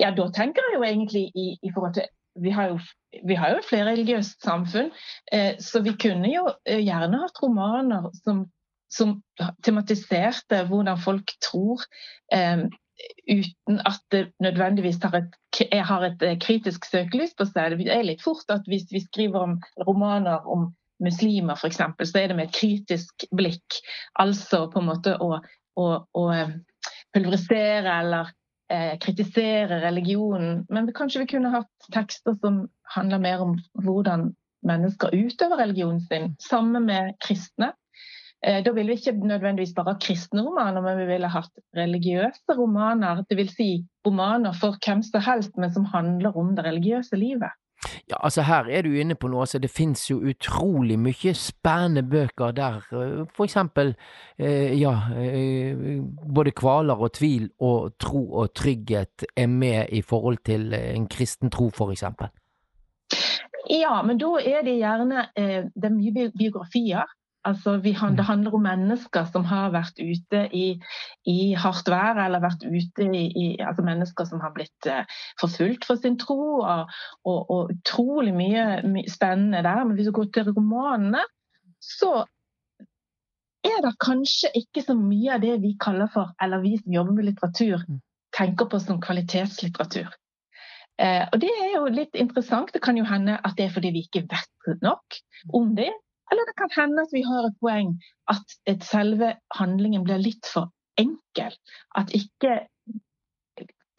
Ja, da tenker jeg jo egentlig i, i forhold til vi har, jo, vi har jo et flerreligiøst samfunn, eh, så vi kunne jo eh, gjerne hatt romaner som, som tematiserte hvordan folk tror, eh, uten at det nødvendigvis har et, har et eh, kritisk søkelys på seg. Det er litt fort at hvis vi skriver om romaner om muslimer f.eks., så er det med et kritisk blikk. Altså på en måte å, å, å eh, pulverisere eller eh, kritisere religionen. Men kanskje vi kunne hatt tekster som handler mer om hvordan mennesker utøver religionen sin, sammen med kristne. Eh, da ville vi ikke nødvendigvis bare ha kristne romaner, men vi ville hatt religiøse romaner. Dvs. Si romaner for hvem som helst, men som handler om det religiøse livet. Ja, altså Her er du inne på noe. altså Det finnes jo utrolig mye spennende bøker der eh, for eksempel eh, ja, eh, både kvaler og tvil og tro og trygghet er med i forhold til eh, en kristen tro, for eksempel. Ja, men da er det gjerne eh, Det er mye bi- biografier. Altså, vi, det handler om mennesker som har vært ute i, i hardt vær, eller vært ute i, i altså Mennesker som har blitt eh, forfulgt for sin tro, og, og, og utrolig mye, mye spennende der. Men hvis du går til romanene, så er det kanskje ikke så mye av det vi kaller for, eller vi som jobber med litteratur, Mm. tenker på som kvalitetslitteratur. Eh, og det er jo litt interessant. Det kan jo hende at det er fordi vi ikke vet nok om det. Eller det kan hende at vi har et poeng at et selve handlingen blir litt for enkel. At ikke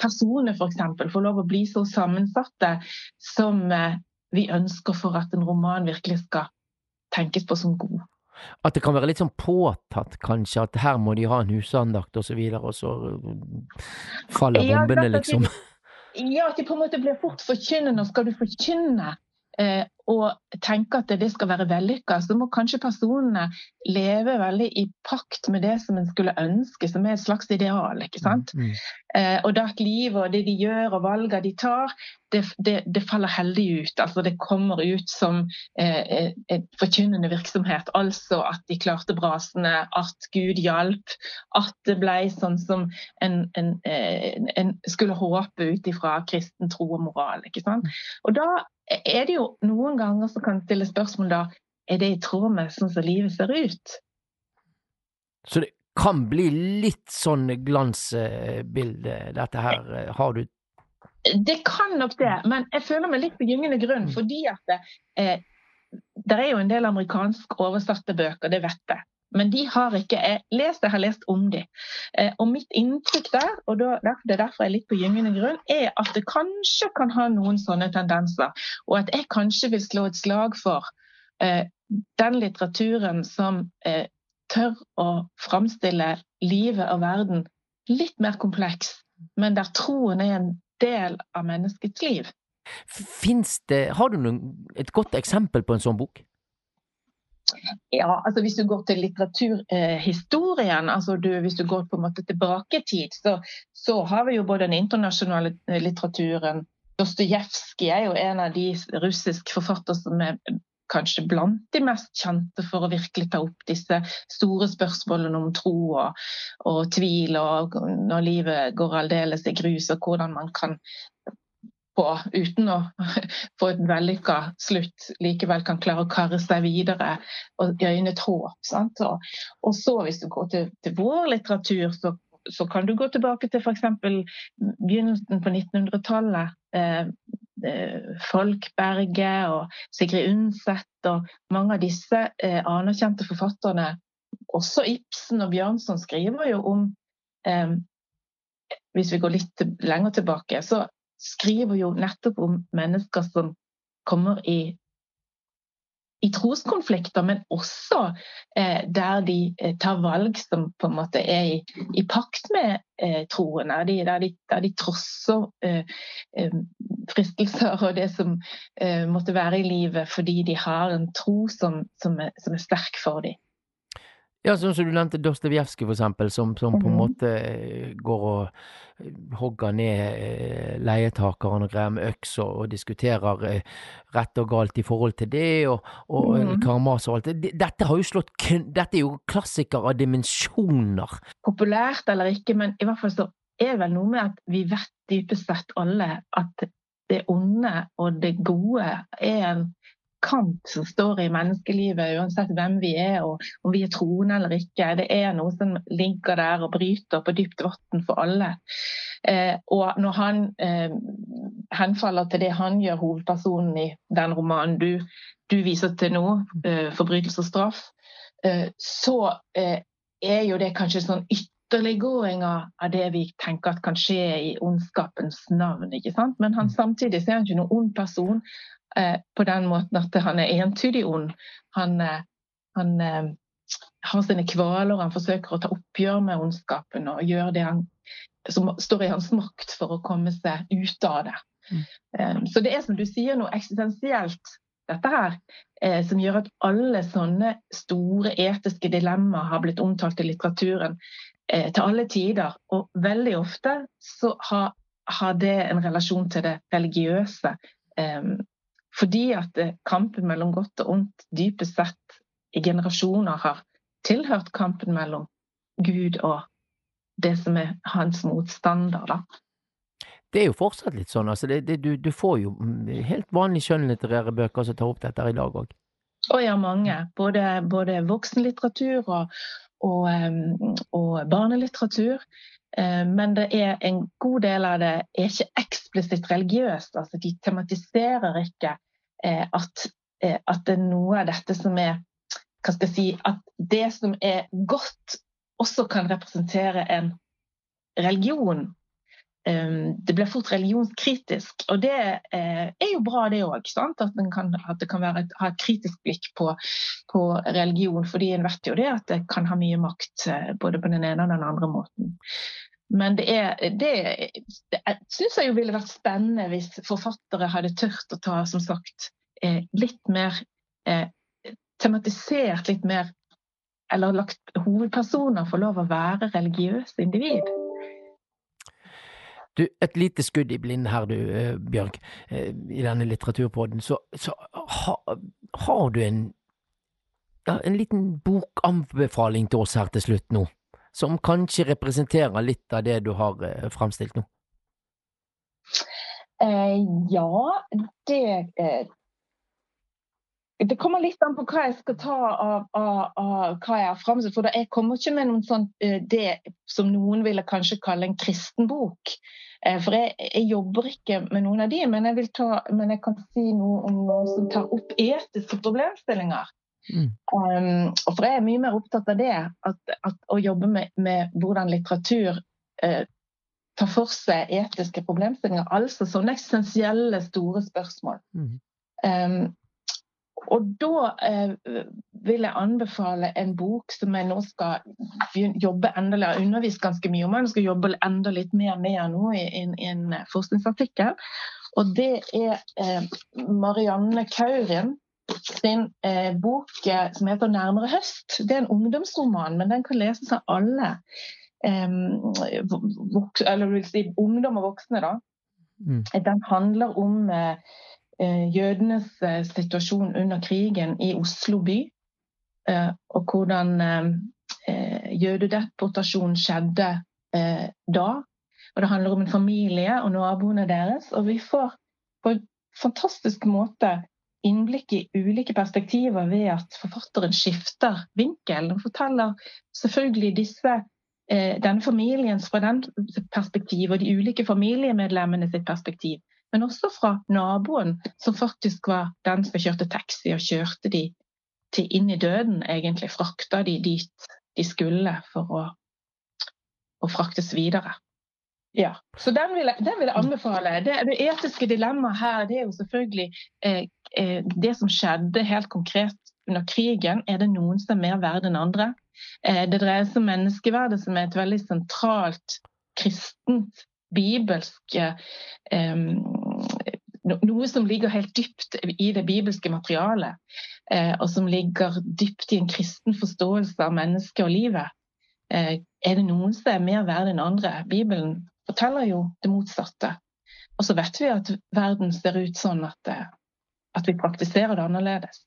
personene f.eks. får lov å bli så sammensatte som eh, vi ønsker for at en roman virkelig skal tenkes på som god. At det kan være litt sånn påtatt, kanskje, at her må de ha en husandakt og så videre, og så uh, faller bombene, liksom. Ja, at de på en måte blir fort forkynnende. Og skal du forkynne eh, og tenke at det skal være vellykka, så må kanskje personene leve veldig i pakt med det som en skulle ønske, som er et slags ideal. ikke sant? Mm. Eh, og da at livet og det de gjør og valgene de tar, det, det, det faller heldig ut. Altså det kommer ut som eh, en forkynnende virksomhet. Altså at de klarte brasene, at Gud hjalp, at det ble sånn som en, en, en, en skulle håpe ut ifra kristen tro og moral. ikke sant? Og da er det jo noen ganger så kan stille spørsmål da, er det i tråd med sånn som livet ser ut? Så det kan bli litt sånn glansbilde, dette her. Har du Det kan nok det, men jeg føler meg litt på gyngende grunn. Mm. Fordi at det, eh, det er jo en del amerikansk oversatte bøker, det vet jeg. Men de har ikke jeg lest, jeg har lest om de. Eh, og mitt inntrykk der, og det er derfor jeg er litt på gyngende grunn, er at det kanskje kan ha noen sånne tendenser. Og at jeg kanskje vil slå et slag for eh, den litteraturen som eh, tør å framstille livet og verden litt mer kompleks, men der troen er en del av menneskets liv. Fins det Har du noen, et godt eksempel på en sånn bok? Ja, altså Hvis du går til litteraturhistorien, altså du, hvis du går på en måte tilbake i tid, så, så har vi jo både den internasjonale eh, litteraturen. Dostojevskij er jo en av de russiske forfattere som er kanskje blant de mest kjente for å virkelig ta opp disse store spørsmålene om tro og, og tvil, og når livet går aldeles i grus, og hvordan man kan på, uten å få et vellykka slutt, likevel kan klare å karre seg videre og øyne et håp. Og, og så hvis du går til, til vår litteratur, så, så kan du gå tilbake til f.eks. begynnelsen på 1900-tallet. Eh, eh, Folkberget og Sigrid Undset og mange av disse eh, anerkjente forfatterne, også Ibsen og Bjørnson, skriver jo om eh, Hvis vi går litt lenger tilbake, så skriver jo nettopp om mennesker som kommer i, i troskonflikter, men også eh, der de eh, tar valg som på en måte er i, i pakt med eh, troen. Der de, der de, der de trosser eh, eh, fristelser og det som eh, måtte være i livet, fordi de har en tro som, som, er, som er sterk for dem. Ja, sånn som du nevnte Dostojevskij, for eksempel, som, som på en Mhm. måte eh, går og eh, hogger ned eh, leietakeren og greier med øks og, og diskuterer rett og galt i forhold til det, og, og Mhm. Karmas og alt det. Dette har jo slått Dette er jo klassiker av dimensjoner. populært eller ikke, men i hvert fall så er det vel noe med at vi vet dypest sett alle at det onde og det gode er en kamp som står i menneskelivet, uansett hvem vi er og om vi er troende eller ikke. Det er noe som ligger der og bryter på dypt vann for alle. Eh, og når han eh, henfaller til det han gjør, hovedpersonen i den romanen du, du viser til nå, eh, 'Forbrytelse og straff', eh, så eh, er jo det kanskje sånn ytterliggåinger av det vi tenker at kan skje i ondskapens navn. ikke sant? Men han, samtidig så er han ikke noen ond person på den måten at han er entydig ond. Han, eh, han eh, har sine kvaler, han forsøker å ta oppgjør med ondskapen og gjøre det han, som står i hans makt for å komme seg ut av det. Mm. Eh, så det er som du sier noe eksistensielt dette her, eh, som gjør at alle sånne store etiske dilemmaer har blitt omtalt i litteraturen eh, til alle tider. Og veldig ofte så har, har det en relasjon til det religiøse. Eh, fordi at eh, kampen mellom godt og ondt dypest sett i generasjoner har tilhørt kampen mellom Gud og det som er hans motstander. da. Det er jo fortsatt litt sånn, altså. Det, det, du, du får jo mm, helt vanlige skjønnlitterære bøker som tar opp dette i dag òg. Å ja, mange. Både, både voksenlitteratur og, og, og barnelitteratur. Eh, men det er en god del av det er ikke eksplisitt religiøst. altså De tematiserer ikke at, eh, at det er noe av dette som er hva skal jeg si, At det som er godt, også kan representere en religion. Det blir fort religionskritisk, og det er jo bra, det òg. At, at, det kan være et, ha et kritisk blikk på, på, religion, fordi en vet jo det at det kan ha mye makt både på den ene og den andre måten. Men det, er, det, det syns jeg jo ville vært spennende hvis forfattere hadde tørt å ta, som sagt, eh, litt mer eh, Tematisert litt mer Eller lagt hovedpersoner få lov å være religiøse individ. Du, et lite skudd i blinde her, du, eh, Bjørg. I denne litteraturpodden. Så, så ha, har du en, ja, en liten bokanbefaling til oss her til slutt nå? Som kanskje representerer litt av det du har fremstilt framstilt nå? Eh, ja, det eh, Det kommer litt an på hva jeg skal ta av, av, av hva jeg har framstilt. For jeg kommer ikke med noen sånn, eh, det som noen ville kanskje kalle en kristen bok. Eh, for jeg, jeg, jobber ikke med noen av de, men jeg, ta, men jeg kan si noe om noen som tar opp etiske problemstillinger. Mm. Um, for jeg er mye mer opptatt av det, at, at å jobbe med, med hvordan litteratur uh, tar for seg etiske problemstillinger. Altså sånne essensielle, store spørsmål. Mm. Um, og da uh, vil jeg anbefale en bok som jeg nå skal jobbe enda Jeg har undervist ganske mye om, jeg skal jobbe enda litt mer med nå i, i, i en forskningsartikkel. Og det er uh, Marianne Kaurin sin eh, bok eh, som heter 'Nærmere høst'. Det er en ungdomsroman, men den kan leses av alle. Eh, vok si ungdom og voksne, da. Mm. Den handler om eh, eh jødenes situasjon under krigen i Oslo by. og hvordan jødedeportasjonen skjedde da. Og det handler om en familie og naboene deres. Og vi får på en fantastisk måte innblikk i ulike perspektiver ved at forfatteren skifter vinkel. Den forteller selvfølgelig disse, eh, denne familiens fra den perspektiv og de ulike familiemedlemmene sitt perspektiv. Men også fra naboen, som faktisk var den som kjørte taxi og kjørte de til inn i døden, egentlig. Frakta de dit de skulle for å, å fraktes videre. Ja, så den vil, jeg, den vil jeg anbefale. Det, det, etiske dilemmaet her det er jo selvfølgelig eh, det som skjedde helt konkret under krigen. Er det noen som er mer verd enn andre? Eh, det dreier seg om menneskeverdet, som er et veldig sentralt kristent, bibelsk eh, Noe som ligger helt dypt i det bibelske materialet, eh, og som ligger dypt i en kristen forståelse av mennesket og livet. Eh, er det noen som er mer verd enn andre? Bibelen forteller jo det motsatte. Og så vet vi at verden ser ut sånn at, eh, at vi praktiserer det annerledes.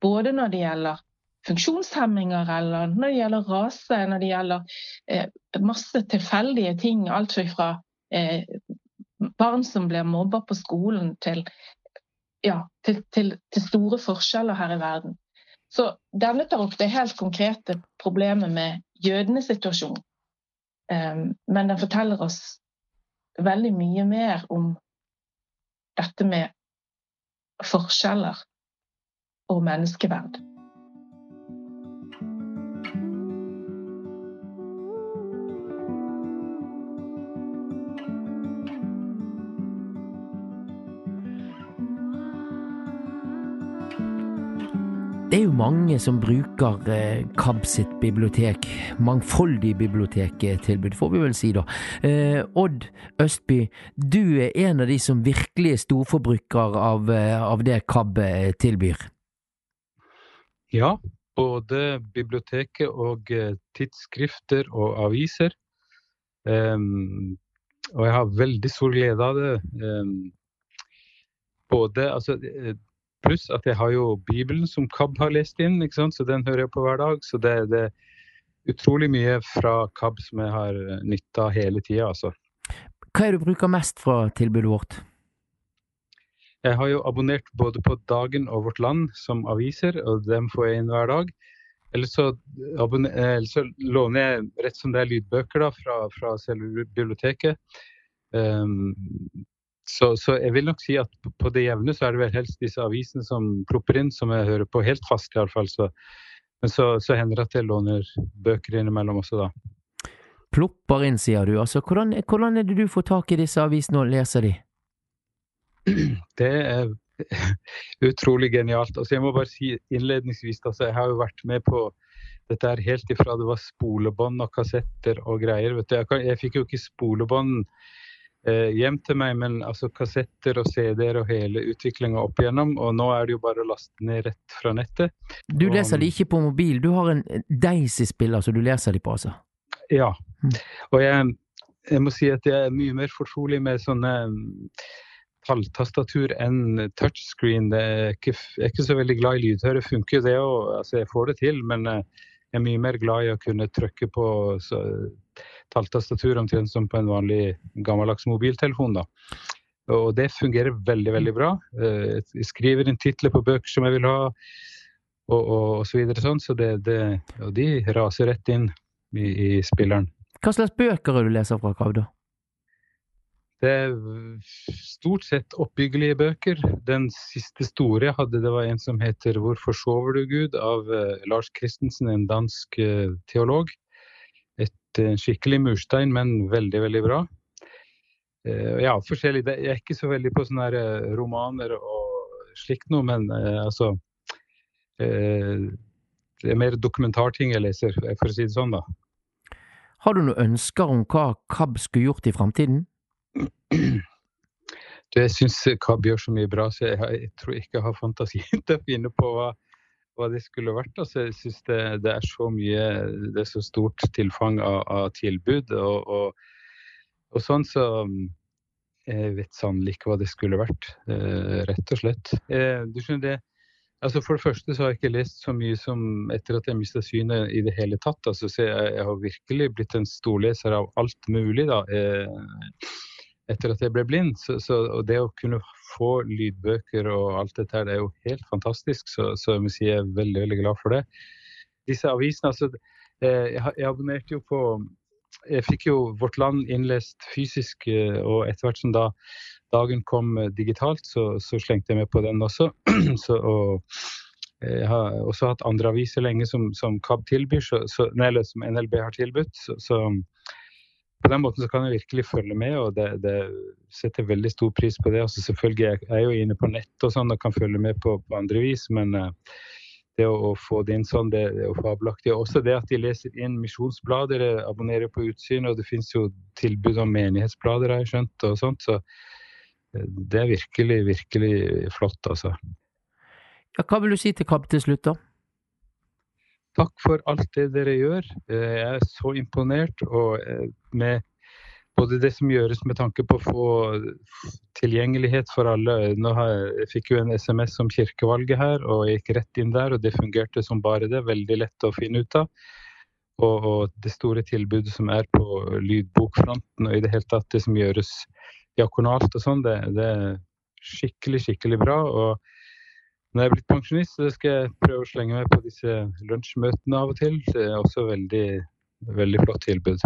Både når det gjelder funksjonshemminger, eller når det gjelder rase, når det gjelder eh, masse tilfeldige ting. Alt fra eh, barn som blir mobba på skolen, til, ja, til, til, til, store forskjeller her i verden. Så denne tar opp det helt konkrete problemet med jødenes situasjon. Um, men den forteller oss veldig mye mer om dette med forskjeller og menneskeverd. Mange som bruker eh, KAB sitt bibliotek, mangfoldig bibliotektilbud, får vi vel si da. Eh, Odd Østby, du er en av de som virkelig er storforbruker av, eh, av det KAB tilbyr? Ja, både biblioteket og tidsskrifter og aviser. Um, og jeg har veldig stor glede av det. Um, både altså Pluss at jeg har jo Bibelen som KAB har lest inn, så den hører jeg på hver dag. Så det, det er utrolig mye fra KAB som jeg har nytta av hele tida, altså. Hva er det du bruker mest fra tilbudet vårt? Jeg har jo abonnert både på Dagen og Vårt Land som aviser, og dem får jeg inn hver dag. Eller så, eller så låner jeg rett som det er lydbøker da, fra, fra selve biblioteket. Um, så, så, jeg vil nok si at på det jevne så er det vel helst disse avisene som plopper inn, som jeg hører på helt fast iallfall. Så, men så, så hender det at jeg låner bøker innimellom også, da. Plopper inn, sier du. Altså, hvordan, hvordan er det du får tak i disse avisene og leser de? Det er utrolig genialt. Altså, jeg må bare si innledningsvis altså, jeg har jo vært med på dette er helt ifra det var spolebånd og kassetter og greier. vet du. Jeg, kan, jeg fikk jo ikke spolebånd hjem til meg, men altså kassetter og CD-er og hele utviklinga opp igjennom. Og nå er det jo bare å laste ned rett fra nettet. Du leser de ikke på mobil, du har en Daisy-spiller som du leser de på, altså? Ja. Og jeg, jeg må si at jeg er mye mer fortrolig med sånne talltastatur enn touchscreen. Er ikke, jeg er ikke så veldig glad i lydhøre. Funker det òg, altså jeg får det til, men eh, jeg er mye mer glad i å kunne trykke på så, talltastatur omtrent som på en vanlig gammeldags mobiltelefon. da. Og det fungerer veldig, veldig bra. Eh, jeg skriver inn titler på bøker som jeg vil ha, og, og, og så videre sånn, så det, det, og de raser rett inn i, i spilleren. Hva slags bøker er du leser fra Kavda? Det er stort sett oppbyggelige bøker. Den siste store jeg hadde, det var en som heter 'Hvorfor sover du, Gud?' av uh, Lars Christensen, en dansk uh, teolog. Et uh, skikkelig murstein, men veldig, veldig bra. ja, forskjellig. Jeg er ikke så veldig på sånne romaner og slikt noe, men altså Det er mer dokumentarting jeg leser, for å si det sånn, da. Har du noen ønsker om hva KAB skulle gjort i framtiden? Jeg syns KAB gjør så mye bra, så jeg, jeg, tror ikke jeg har fantasi til å finne på hva, hva det skulle vært. Altså, jeg syns det, det, er så mye Det er så stort tilfang av, av tilbud og, og, og, sånn, så mm, jeg vet sannelig ikke hva det skulle vært, eh, rett og slett. Eh, du skjønner det Altså For det første så har jeg ikke lest så mye som etter at jeg mista synet i det hele tatt. Altså, så jeg, jeg, har virkelig blitt en storleser av alt mulig. da. Eh, etter at jeg ble blind. Så, så, og det å kunne få lydbøker og alt dette her, det er jo helt fantastisk. Så, så jeg må si jeg er veldig, veldig glad for det. Disse avisene, altså eh, jeg, abonnerte jo på Jeg fikk jo Vårt Land innlest fysisk, eh, og etter hvert som da dagen kom eh, digitalt, så, så slengte jeg med på den også. så, og jeg har også hatt andre aviser lenge som, som KAB tilbyr, så, nei, eller som NLB har tilbudt. Så, på den måten så kan jeg virkelig følge med, og det, det setter veldig stor pris på det. Altså selvfølgelig jeg er jeg jo inne på nett og sånn og kan følge med på, på andre vis, men uh, det å, å, få det inn sånn, det, det er jo fabelaktig. Også det at de leser inn misjonsblader, abonnerer på Utsyn, og det finnes jo tilbud om menighetsblader, har jeg skjønt, og sånt. Så uh, det er virkelig, virkelig flott, altså. Ja, hva vil du si til KAB til slutt, da? Takk for alt det dere gjør. Eh, jeg er så imponert og eh, med både det som gjøres med tanke på å få tilgjengelighet for alle. Nå har jeg, fikk jo en SMS om kirkevalget her, og jeg gikk rett inn der. Og det fungerte som bare det. Veldig lett å finne ut av. Og, og det store tilbudet som er på lydbokfronten, og i det hele tatt det som gjøres diakonalt og sånn, det, det, er skikkelig, skikkelig bra. og når jeg er blitt pensjonist, så skal jeg prøve å slenge meg på disse lunsjmøtene av og til. Det er også veldig, veldig flott tilbud.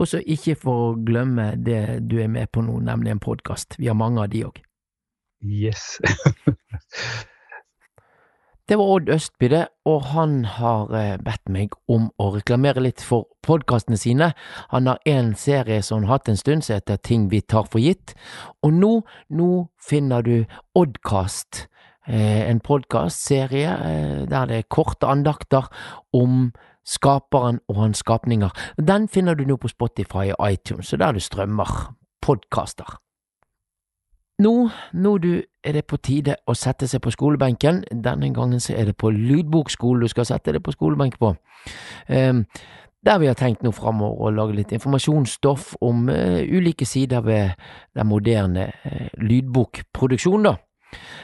Og så ikke for å glemme det du er med på nå, nemlig en podkast. Vi har mange av de òg. Yes. det var Odd Østby, det, og han har eh, bedt meg om å reklamere litt for podkastene sine. Han har en serie som han har hatt en stund, som heter Ting vi tar for gitt. Og nå, nå finner du Oddkast en podkastserie eh, der det er korte andakter om skaperen og hans skapninger. Den finner du nå på Spotify og iTunes, og der du strømmer podkaster. Nå, nå du, er det på tide å sette seg på skolebenken. Denne gangen så er det på lydbokskole du skal sette deg på skolebenk på. Um, der vi har tenkt nå framover å lage litt informasjonsstoff om uh, ulike sider ved den moderne uh, lydbokproduksjonen, da.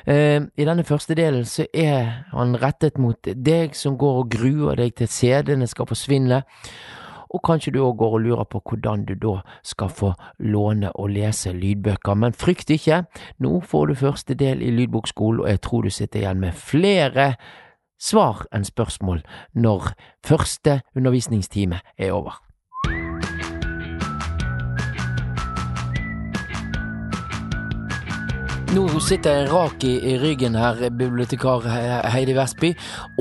Eh, I denne første delen så er han rettet mot deg som går og gruer deg til CD-ene skal forsvinne, og kanskje du òg går og lurer på hvordan du da skal få låne og lese lydbøker. Men frykt ikke, nå får du første del i Lydbokskolen, og jeg tror du sitter igjen med flere svar enn spørsmål når første undervisningstime er over. Nå sitter jeg rak i, ryggen her, bibliotekar Heidi Vestby,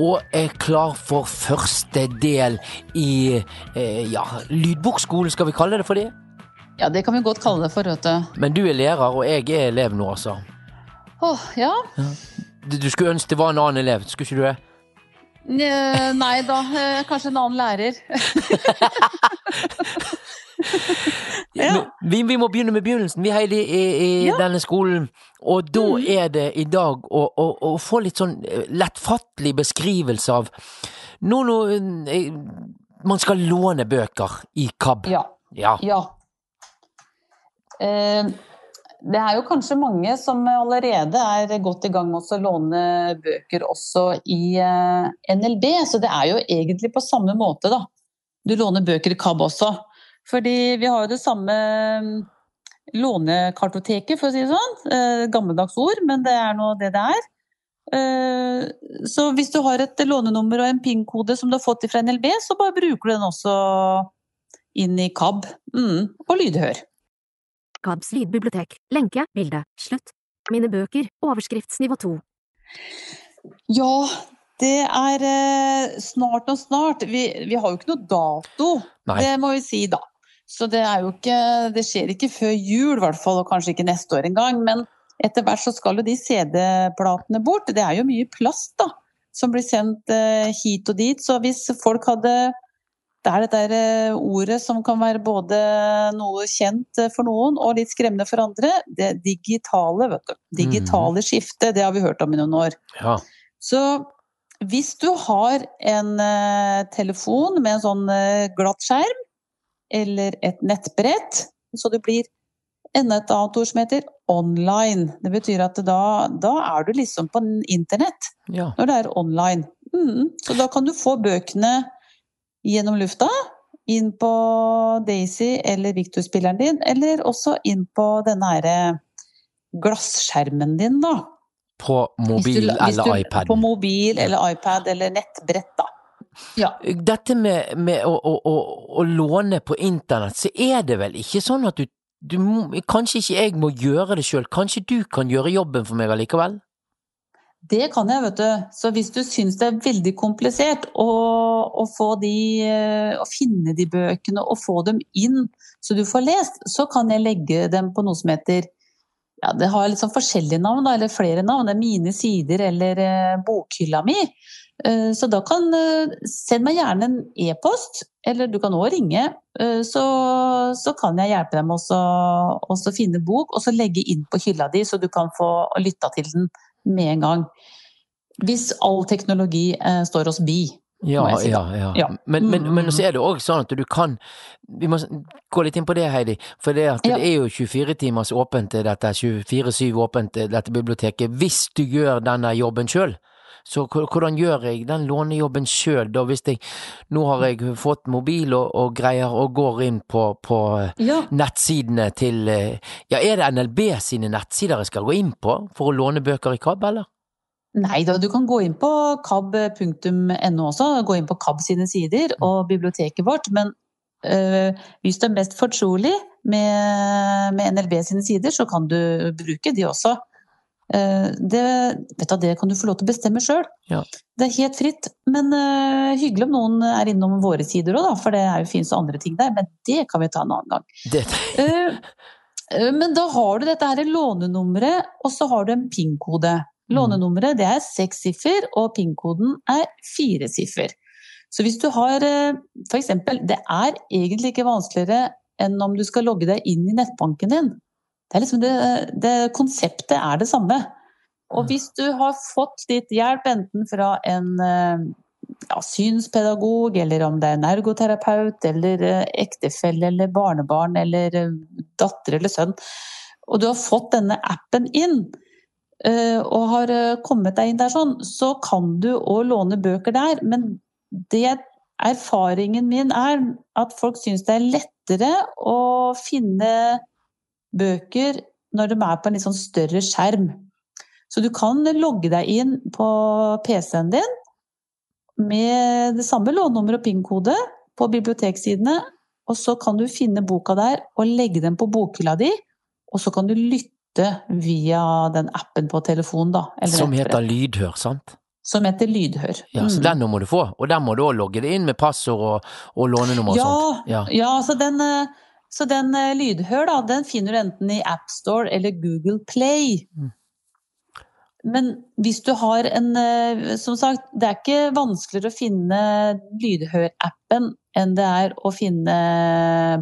og er klar for første del i eh, ja, lydbokskolen, skal vi kalle det for det? Ja, det kan vi godt kalle det for, vet du. Men du er lærer, og jeg er elev nå, altså. Åh, ja. Du, skulle ønske det var en annen elev, skulle ikke du det? Nei da, eh, kanskje en annen lærer. Ja. Vi, vi må begynne med begynnelsen, vi Heidi, i, i Ja. denne skolen. Og da Mm. er det i dag å, å, å få litt sånn eh, lettfattelig beskrivelse av Nå nå eh, man skal låne bøker i KAB. Ja. Ja. Ja. Eh, det er jo kanskje mange som allerede er godt i gang med å låne bøker også i eh, NLB, så det er jo egentlig på samme måte, da. Du låner bøker i KAB også. Fordi vi har jo det samme mm, lånekartoteket, for å si det sånn. Eh, gammeldags ord, men det er nå det det er. Eh, så hvis du har et lånenummer og en PIN-kode som du har fått fra NLB, så bare bruker du den også inn i KAB. Mm, og lydhør. KABs lydbibliotek. Lenke. Bilde. Slutt. Mine bøker. Overskriftsnivå 2. Ja, det er eh, snart og snart. Vi, vi har jo ikke noe dato, Nei. det må vi si da. Så det er jo ikke Det skjer ikke før jul, i hvert fall, og kanskje ikke neste år engang. Men etter hvert så skal jo de CD-platene bort. Det er jo mye plast, da, som blir sendt eh, hit og dit. Så hvis folk hadde det er dette her, eh, ordet som kan være både noe kjent eh, for noen og litt skremmende for andre. Det digitale, vet du. Digitale skifte, det har vi hørt om i noen år. ja. Så hvis du har en telefon med en sånn glatt skjerm, eller et nettbrett, så det blir enda et annet ord som heter online. Det betyr at da, da er du liksom på internett ja. når det er online. Mm. Så da kan du få bøkene gjennom lufta, inn på Daisy eller Victor-spilleren din, eller også inn på denne her glasskjermen din, da. På mobil du- eller iPad. På mobil eller iPad eller nettbrett, da. Ja. Dette med, med å, å, å, å låne på internett, så er det vel ikke sånn at du, du Kanskje ikke jeg må gjøre det sjøl, kanskje du kan gjøre jobben for meg allikevel? Det kan jeg, vet du. Så hvis du syns det er veldig komplisert å, å, få de, eh, å finne de bøkene og få dem inn så du får lest, så kan jeg legge dem på noe som heter ja, Det har sånn forskjellige navn, eller flere navn. Det er Mine sider eller eh, Bokhylla mi. Eh, så da kan eh, Send meg gjerne en e-post, eller du kan òg ringe. eh, så, så kan jeg hjelpe deg med også finne bok, og så legge inn på hylla di, så du kan få lytta til den med en gang. Hvis all teknologi står oss bi. Ja, si ja, ja. Ja. Men, men, men mm, så er det òg sånn at du kan Vi må gå litt inn på det, Heidi. For det, det er jo 24 timers åpent dette, 24-7 åpent dette biblioteket, hvis du gjør denne jobben sjøl. Så hvordan gjør jeg den lånejobben sjøl, da, hvis jeg Nå har jeg fått mobil og, og greier, og går inn på, på Ja. nettsidene til eh, Ja, er det NLB sine nettsider jeg skal gå inn på for å låne bøker i KAB, eller? Nei da, du kan gå inn på kab.no også, gå inn på KAB sine sider og biblioteket vårt. Men øh, hvis du er mest fortrolig med, med NLB sine sider, så kan du bruke de også. Eh, det, vet du, det kan du få lov til å bestemme sjøl. Ja. Det er helt fritt. Men uh, hyggelig om noen er innom våre sider òg, for det er jo fins andre ting der. Men det kan vi ta en annen gang. Det, Uh, Men da har du dette her lånenummeret, og så har du en PIN-kode. Lånenummeret det er seks siffer, og PIN-koden er fire siffer. Så hvis du har eksempel, det er egentlig ikke vanskeligere enn om du skal logge deg inn i nettbanken din. Det liksom det, det konseptet er det samme. Og hvis du har fått litt hjelp enten fra en eh, ja, synspedagog, eller om det er en ergoterapeut, eller eh, ektefelle eller barnebarn eller eh, datter eller sønn, og du har fått denne appen inn, og har kommet deg inn der sånn, så kan du òg låne bøker der. Men det erfaringen min er at folk syns det er lettere å finne bøker når de er på en litt sånn større skjerm. Så du kan logge deg inn på PC-en din med det samme lånnummer og PIN-kode på biblioteksidene, og så kan du finne boka der og legge den på bokhylla di, og så kan du lytte via den appen på telefonen, da. eller Som heter Lydhør, sant? Som heter Lydhør. Ja, så Mm. den må du få, og der må du òg logge det inn med passord og, og lånenummer og Ja, sånt. Ja. ja så den, eh, så den eh, lydhør, da, den finner du enten i AppStore eller Google Play. Mm. Men hvis du har en eh, Som sagt, det er ikke vanskeligere å finne lydhør-appen enn det er å finne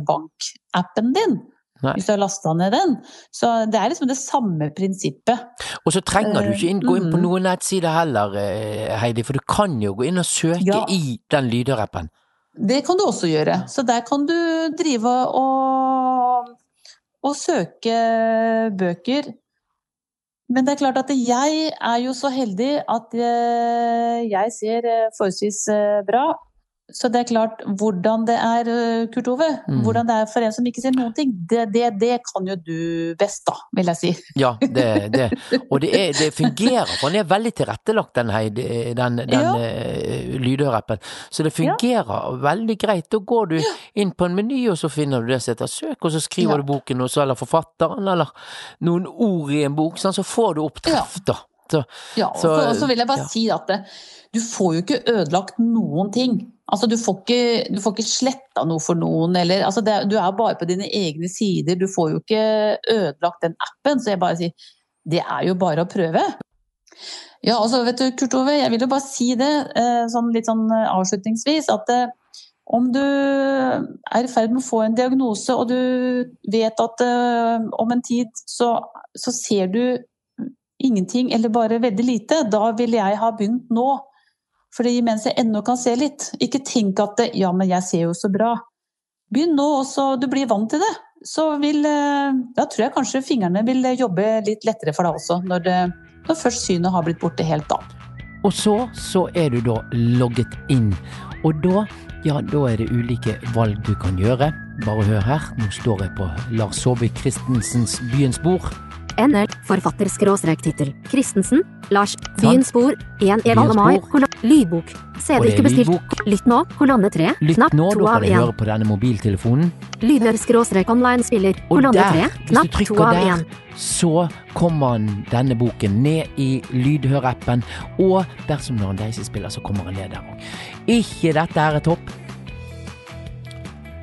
bankappen din. Nei. Hvis du har lasta ned den. Så det er liksom det samme prinsippet. Og så trenger du ikke inn, gå inn på Mm. noen nettsider heller, eh, Heidi, for du kan jo gå inn og søke Ja. i den Lydhør-appen. Det kan du også gjøre. Så der kan du drive og, og søke bøker. Men det er klart at jeg er jo så heldig at eh, jeg ser eh, forholdsvis eh, bra. Så det er klart, hvordan det er, eh, Kurt Ove, Mm. hvordan det er for en som ikke ser noen ting, det, det, det kan jo du best, da, vil jeg si. Ja, det, det. Og det, er, det fungerer, for den er veldig tilrettelagt, den, Heidi, den, den Ja. lydhørappen. Så det fungerer veldig greit. Da går du inn på en meny, og så finner du det som heter søk, og så skriver Ja. du boken, og så eller forfatteren, eller noen ord i en bok, sånn, så får du opp treff, da. Så, Ja, og Så, så, og så vil jeg bare ja. si at det, du får jo ikke ødelagt noen ting. Altså, du får ikke, du får ikke sletta noe for noen, eller altså, det, Du er bare på dine egne sider, du får jo ikke ødelagt den appen. Så jeg bare sier det er jo bare å prøve. Ja, altså, vet du, Kurt Ove, jeg vil jo bare si det eh, sånn litt sånn eh, avslutningsvis, at eh, om du er i ferd med å få en diagnose, og du vet at eh, om en tid så, så ser du ingenting eller bare veldig lite, da ville jeg ha begynt nå. Fordi mens jeg ennå kan se litt. Ikke tenk at det, ja, men jeg ser jo så bra. Begynn nå, og så du blir vant til det. Så vil eh, Da tror jeg kanskje fingrene vil jobbe litt lettere for deg også, når, det, når først synet har blitt borte helt, da. Og så, så er du da logget inn. Og da, ja, da er det ulike valg du kan gjøre. Bare hør her, nå står jeg på Lars Saabye Christensens Byens bord. NL, forfatter-tittel. Christensen, Lars, Byens spor, 1 Evald og Mai, lydbok. Og CD er ikke bestilt. lydbok. Lytt nå, kolonne 3, Lytt knapp nå, 2 da lytt nå, du kan høre på denne mobiltelefonen. Lydnør-online-spiller, kolonne 3, knapp 2 trykker av der, 1. så kommer denne boken ned i lydhørappen, og dersom du har en Daisy-spiller, så kommer han ned der òg. Ikke dette er topp.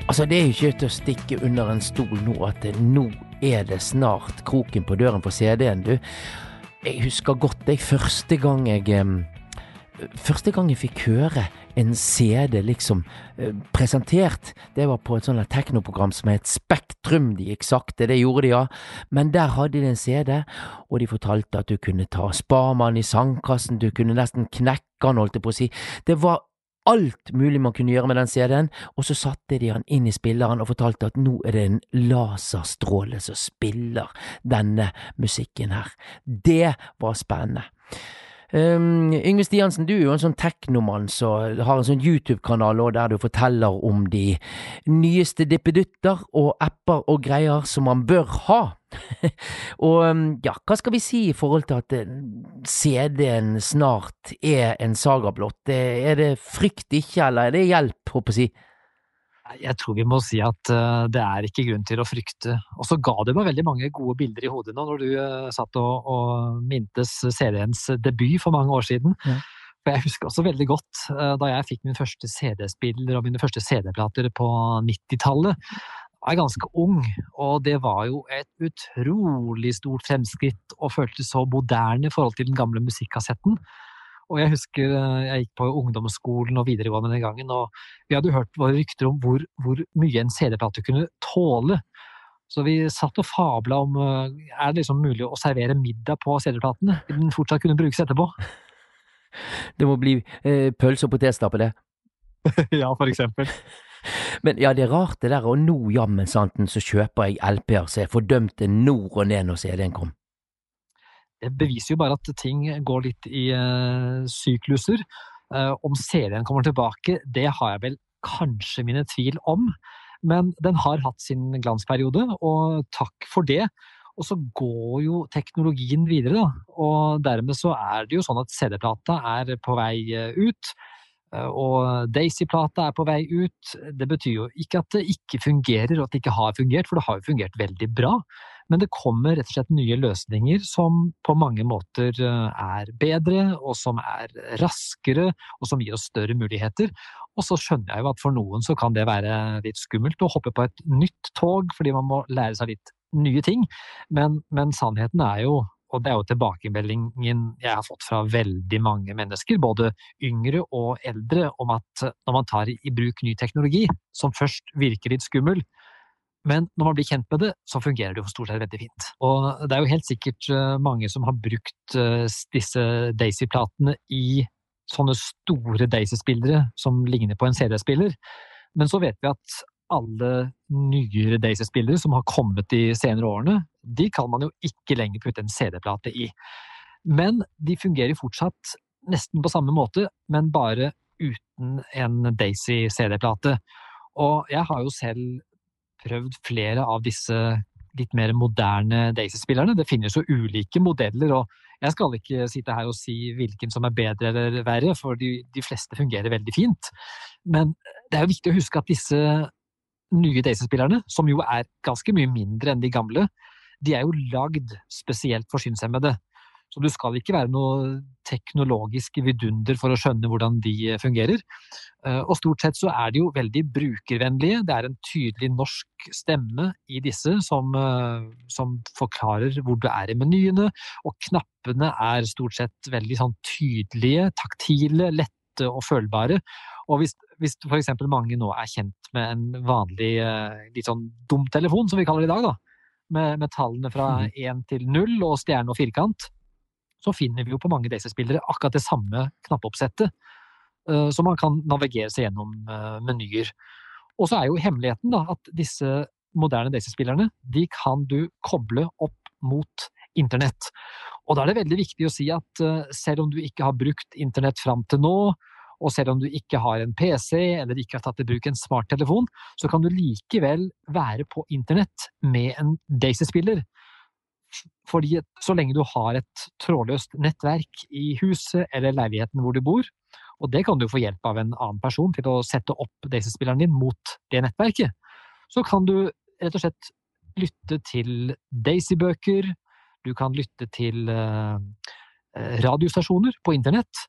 Altså, det er jo ikke til å stikke under en stol nå at det, nå er det snart kroken på døren for CD-en, du. Jeg husker godt jeg første gang jeg Første gang jeg fikk høre en CD liksom eh, presentert, det var på et sånt teknoprogram som het Spektrum. De gikk sakte, det gjorde de, ja. Men der hadde de en CD, og de fortalte at du kunne ta Sparmann i sandkassen, du kunne nesten knekke han, holdt jeg på å si. Det var alt mulig man kunne gjøre med den CD-en, og så satte de han inn i spilleren og fortalte at nå er det en laserstråle som spiller denne musikken her. Det var spennende. Um, Yngve Stiansen, du er jo en sånn teknomann som har en sånn YouTube-kanal der du forteller om de nyeste dippedutter og apper og greier som man bør ha. og um, ja, hva skal vi si i forhold til at eh, CD-en snart er en saga blott? Er det frykt ikke, eller er det hjelp, håper jeg å si? Jeg tror vi må si at eh, det er ikke grunn til å frykte. Og så ga det meg veldig mange gode bilder i hodet nå når du eh, satt og, og mintes CD-ens debut for mange år siden. Ja. For jeg husker også veldig godt eh, da jeg fikk min første CD-spiller og mine første CD-plater på 90-tallet. Jeg var ganske ung, og det var jo et utrolig stort fremskritt og føltes så moderne i forhold til den gamle musikkassetten. Og jeg husker eh, jeg gikk på ungdomsskolen og videregående den gangen, og vi hadde hørt våre rykter om hvor, hvor mye en CD-plate kunne tåle. Så vi satt og fabla om eh, er det liksom mulig å servere middag på CD-platene? Vil den fortsatt kunne brukes etterpå? Det må bli eh, pølse og potetstappe, det. ja, for eksempel. Men ja, det er rart det der, og nå jammen santen så kjøper jeg LP-er så jeg fordømte nord og ned når CD-en kom. Det beviser jo bare at ting går litt i eh, sykluser. Eh, om CD-en kommer tilbake, det har jeg vel kanskje mine tvil om. Men den har hatt sin glansperiode, og takk for det. Og så går jo teknologien videre, da. Og dermed så er det jo sånn at CD-plata er på vei eh, ut. Eh, og Daisy-plata er på vei ut. Det betyr jo ikke at det ikke fungerer, og at det ikke har fungert, for det har jo fungert veldig bra. Men det kommer rett og slett nye løsninger som på mange måter eh, er bedre, og som er raskere, og som gir oss større muligheter. Og så skjønner jeg jo at for noen så kan det være litt skummelt å hoppe på et nytt tog, fordi man må lære seg litt nye ting. Men, men sannheten er jo, og det er jo tilbakemeldingen jeg har fått fra veldig mange mennesker, både yngre og eldre, om at når man tar i bruk ny teknologi, som først virker litt skummel, men når man blir kjent med det, så fungerer det jo stort sett veldig fint. Og det er jo helt sikkert eh, mange som har brukt eh, disse Daisy-platene i sånne store Daisy-spillere som ligner på en CD-spiller. Men så vet vi at alle nyere Daisy-spillere som har kommet de senere årene, de kan man jo ikke lenger putte en CD-plate i. Men de fungerer fortsatt nesten på samme måte, men bare uten en Daisy CD-plate. Og jeg har jo selv prøvd flere av disse litt mer moderne Daisy-spillerne. Det finnes jo ulike modeller, og jeg skal ikke sitte her og si hvilken som er bedre eller verre, for de, de fleste fungerer veldig fint. Men det er jo viktig å huske at disse nye Daisy-spillerne, som jo er ganske mye mindre enn de gamle, de er jo lagd spesielt for synshemmede. Så du skal ikke være noe teknologisk vidunder for å skjønne hvordan de eh, fungerer. Eh, og stort sett så er de jo veldig brukervennlige. Det er en tydelig norsk stemme i disse som, eh, som forklarer hvor du er i menyene. Og knappene er stort sett veldig sånn tydelige, taktile, lette og følbare. Og hvis, hvis f.eks. mange nå er kjent med en vanlig litt sånn dum telefon, som vi kaller det i dag, da, med, med tallene fra én mm. til null og stjerne og firkant, så finner vi jo på mange Daisy-spillere akkurat det samme knappeoppsettet. Eh, så man kan navigere seg gjennom eh, menyer. Og så er jo hemmeligheten da, at disse moderne Daisy-spillerne de kan du koble opp mot internett. Og da er det veldig viktig å si at eh, selv om du ikke har brukt internett fram til nå, og selv om du ikke har en PC eller ikke har tatt i bruk en smarttelefon, så kan du likevel være på internett med en Daisy-spiller. Fordi så lenge du har et trådløst nettverk i huset eller leiligheten hvor du bor, og det kan du få hjelp av en annen person til å sette opp Daisy-spilleren din mot det nettverket, så kan du rett og slett lytte til Daisy-bøker, du kan lytte til uh, radiostasjoner på internett,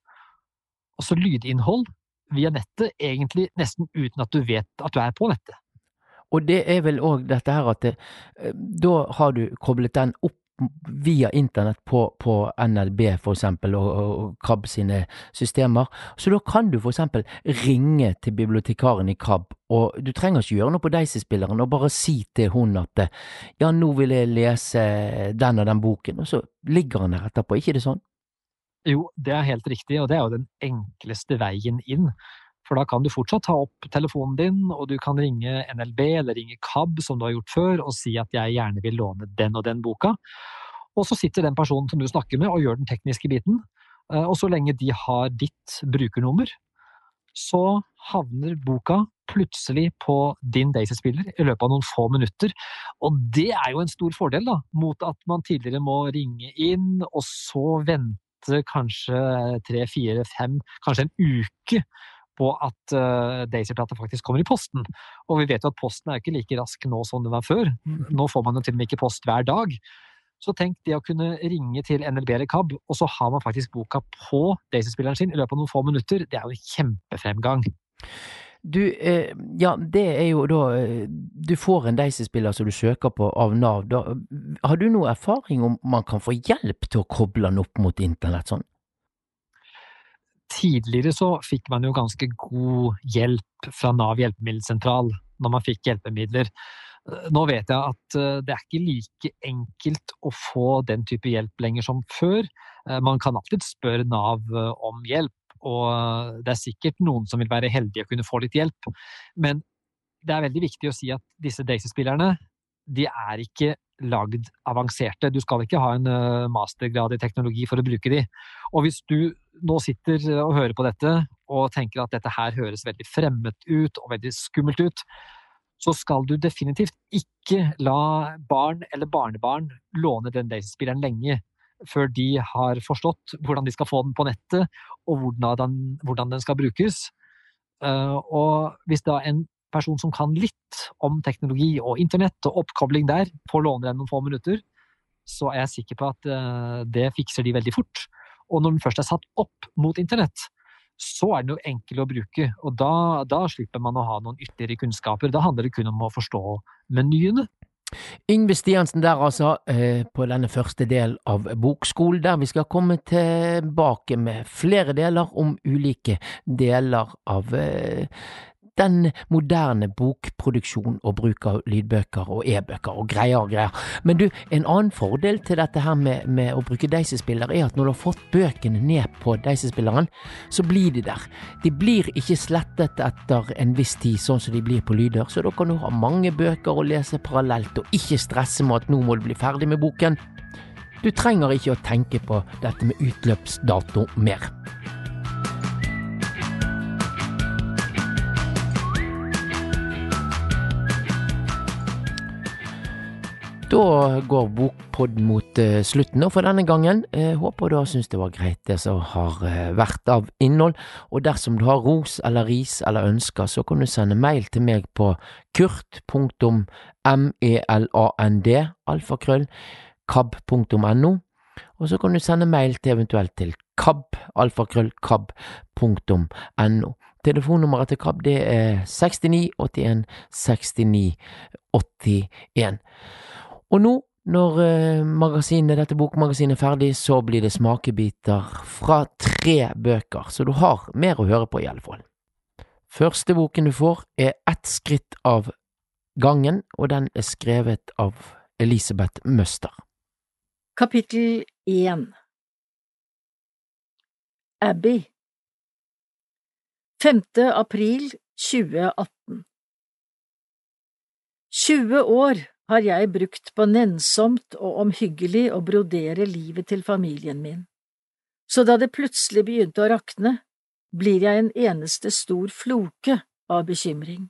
altså lydinnhold via nettet, egentlig nesten uten at du vet at du er på nettet. Og det er vel òg dette her at det, eh, da har du koblet den opp via internett på, på NLB eksempel, og, og KAB sine systemer. Så da kan du eksempel ringe til bibliotekaren i KAB, og du trenger ikke gjøre noe på Daisy-spilleren, og bare si til hun at ja, nå vil jeg lese den og den boken, og så ligger han der etterpå. Ikke det sånn? Jo, det er helt riktig, og det er jo den enkleste veien inn. For da kan du fortsatt ta opp telefonen din, og du kan ringe NLB eller ringe KAB, som du har gjort før, og si at jeg gjerne vil låne den og den boka. Og så sitter den personen som du snakker med og gjør den tekniske biten. Eh, og så lenge de har ditt brukernummer, så havner boka plutselig på din Daisy-spiller i løpet av noen få minutter. Og det er jo en stor fordel, da, mot at man tidligere må ringe inn, og så vente kanskje tre, fire, fem, kanskje en uke på at uh, Daisy-plata faktisk kommer i posten. Og vi vet jo at posten er ikke like rask nå som den var før. Mm. Nå får man jo til og med ikke post hver dag. Så tenk det å kunne ringe til NLB eller KAB, og så har man faktisk boka på Daisy-spilleren sin i løpet av noen få minutter. Det er jo en kjempefremgang. Du, eh, ja, det er jo da eh, Du får en Daisy-spiller som du søker på av Nav. Da, har du noe erfaring om man kan få hjelp til å koble den opp mot internett sånn? Tidligere så fikk man jo ganske god hjelp fra Nav hjelpemiddelsentral når man fikk hjelpemidler. Nå vet jeg at eh, det er ikke like enkelt å få den type hjelp lenger som før. Eh, man kan alltid spørre Nav eh, om hjelp, og det er sikkert noen som vil være heldige å kunne få litt hjelp. Men det er veldig viktig å si at disse Daisy-spillerne de er ikke lagd avanserte. Du skal ikke ha en mastergrad i teknologi for å bruke de. Og hvis du nå sitter og hører på dette og tenker at dette her høres veldig fremmed ut og veldig skummelt ut, så skal du definitivt ikke la barn eller barnebarn låne den Daisy-spilleren lenge før de har forstått hvordan de skal få den på nettet, og hvordan, hvordan den skal brukes. Eh, og hvis da en person som kan litt om teknologi og internett og oppkobling der, får låne den noen få minutter, så er jeg sikker på at eh, det fikser de veldig fort. Og når den først er satt opp mot internett, så er den jo enkel å bruke. Og da, da slipper man å ha noen ytterligere kunnskaper. Da handler det kun om å forstå menyene. Yngve Stiansen der, altså, eh, på denne første del av Bokskolen, der vi skal komme tilbake med flere deler om ulike deler av eh, den moderne bokproduksjon og bruk av lydbøker og e-bøker og greier og greier. Men du, en annen fordel til dette her med, med å bruke Daisy-spiller, er at når du har fått bøkene ned på Daisy-spilleren, så blir de der. De blir ikke slettet etter en viss tid, sånn som de blir på lyder, så da kan du ha mange bøker å lese parallelt, og ikke stresse med at nå må du bli ferdig med boken. Du trenger ikke å tenke på dette med utløpsdato mer. Da går Bokpod mot uh, slutten for denne gangen. Jeg håper du har syntes det var greit det som har uh, vært av innhold. Og dersom du har ros eller ris eller ønsker, så kan du sende mail til meg på kurt.meland, alfakrøll, kab.no. Og så kan du sende mail til eventuelt til kab, alfakrøll, kab.no. Telefonnummeret til KAB det er 69 81 69 81. Og nå, når eh, magasinet, dette bokmagasinet er ferdig, så blir det smakebiter fra tre bøker, så du har mer å høre på i alle fall. Første boken du får, er Ett skritt av gangen, og den er skrevet av Elisabeth Møster. Kapittel 1 Abbey 5. april 2018 20 år har jeg brukt på nennsomt og omhyggelig å brodere livet til familien min, så da det plutselig begynte å rakne, blir jeg en eneste stor floke av bekymring.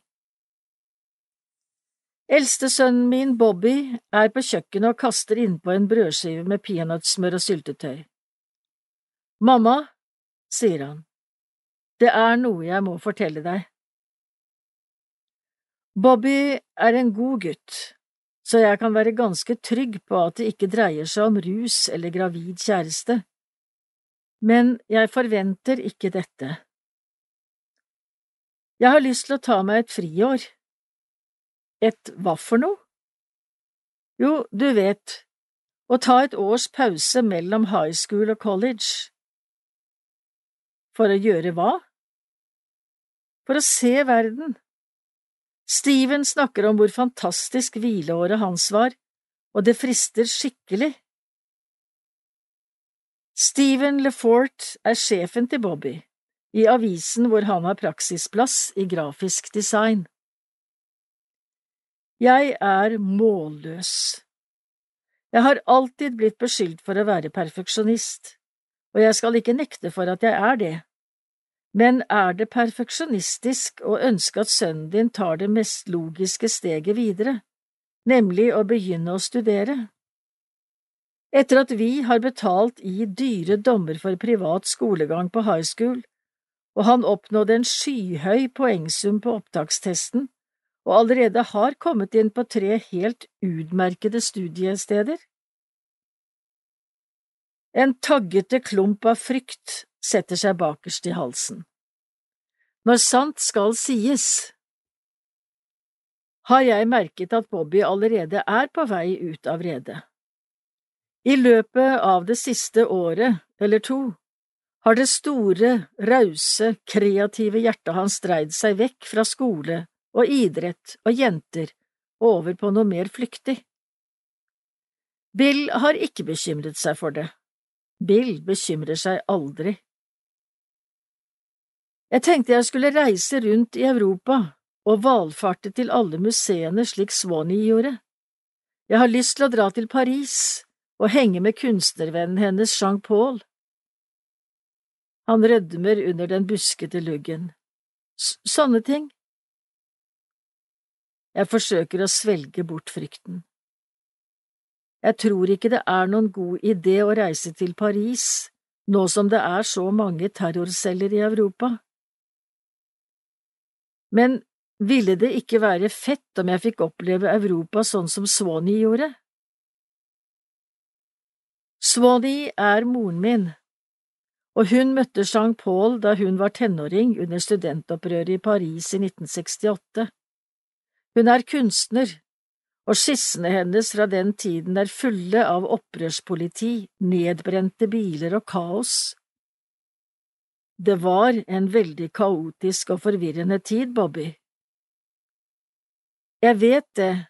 Eldstesønnen min, Bobby, er på kjøkkenet og kaster innpå en brødskive med peanøttsmør og syltetøy. Mamma, sier han, det er noe jeg må fortelle deg. Bobby er en god gutt, så jeg kan være ganske trygg på at det ikke dreier seg om rus eller gravid kjæreste. Men jeg forventer ikke dette. Jeg har lyst til å ta meg et friår. Et hva for noe? Jo, du vet, å ta et års pause mellom high school og college. For å gjøre hva? For å se verden. Steven snakker om hvor fantastisk hvileåret hans var, og det frister skikkelig. Steven LeFort er sjefen til Bobby, i avisen hvor han har praksisplass i grafisk design. Jeg er målløs. Jeg har alltid blitt beskyldt for å være perfeksjonist, og jeg skal ikke nekte for at jeg er det. Men er det perfeksjonistisk å ønske at sønnen din tar det mest logiske steget videre, nemlig å begynne å studere? Etter at vi har betalt i dyre dommer for privat skolegang på high school, og han oppnådde en skyhøy poengsum på opptakstesten og allerede har kommet inn på tre helt utmerkede studiesteder? En taggete klump av frykt setter seg bakerst i halsen. Når sant skal sies, har jeg merket at Bobby allerede er på vei ut av redet. I løpet av det siste året eller to har det store, rause, kreative hjertet hans dreid seg vekk fra skole og idrett og jenter og over på noe mer flyktig. Bill har ikke bekymret seg for det. Bill bekymrer seg aldri. Jeg tenkte jeg skulle reise rundt i Europa og valfarte til alle museene slik Swanee gjorde. Jeg har lyst til å dra til Paris og henge med kunstnervennen hennes Jean Paul. Han rødmer under den buskete luggen. S sånne ting. Jeg forsøker å svelge bort frykten. Jeg tror ikke det er noen god idé å reise til Paris, nå som det er så mange terrorceller i Europa. Men ville det ikke være fett om jeg fikk oppleve Europa sånn som Swanee gjorde? Swanee er moren min, og hun møtte Jean Paul da hun var tenåring under studentopprøret i Paris i 1968. Hun er kunstner, og skissene hennes fra den tiden er fulle av opprørspoliti, nedbrente biler og kaos. Det var en veldig kaotisk og forvirrende tid, Bobby. Jeg vet det,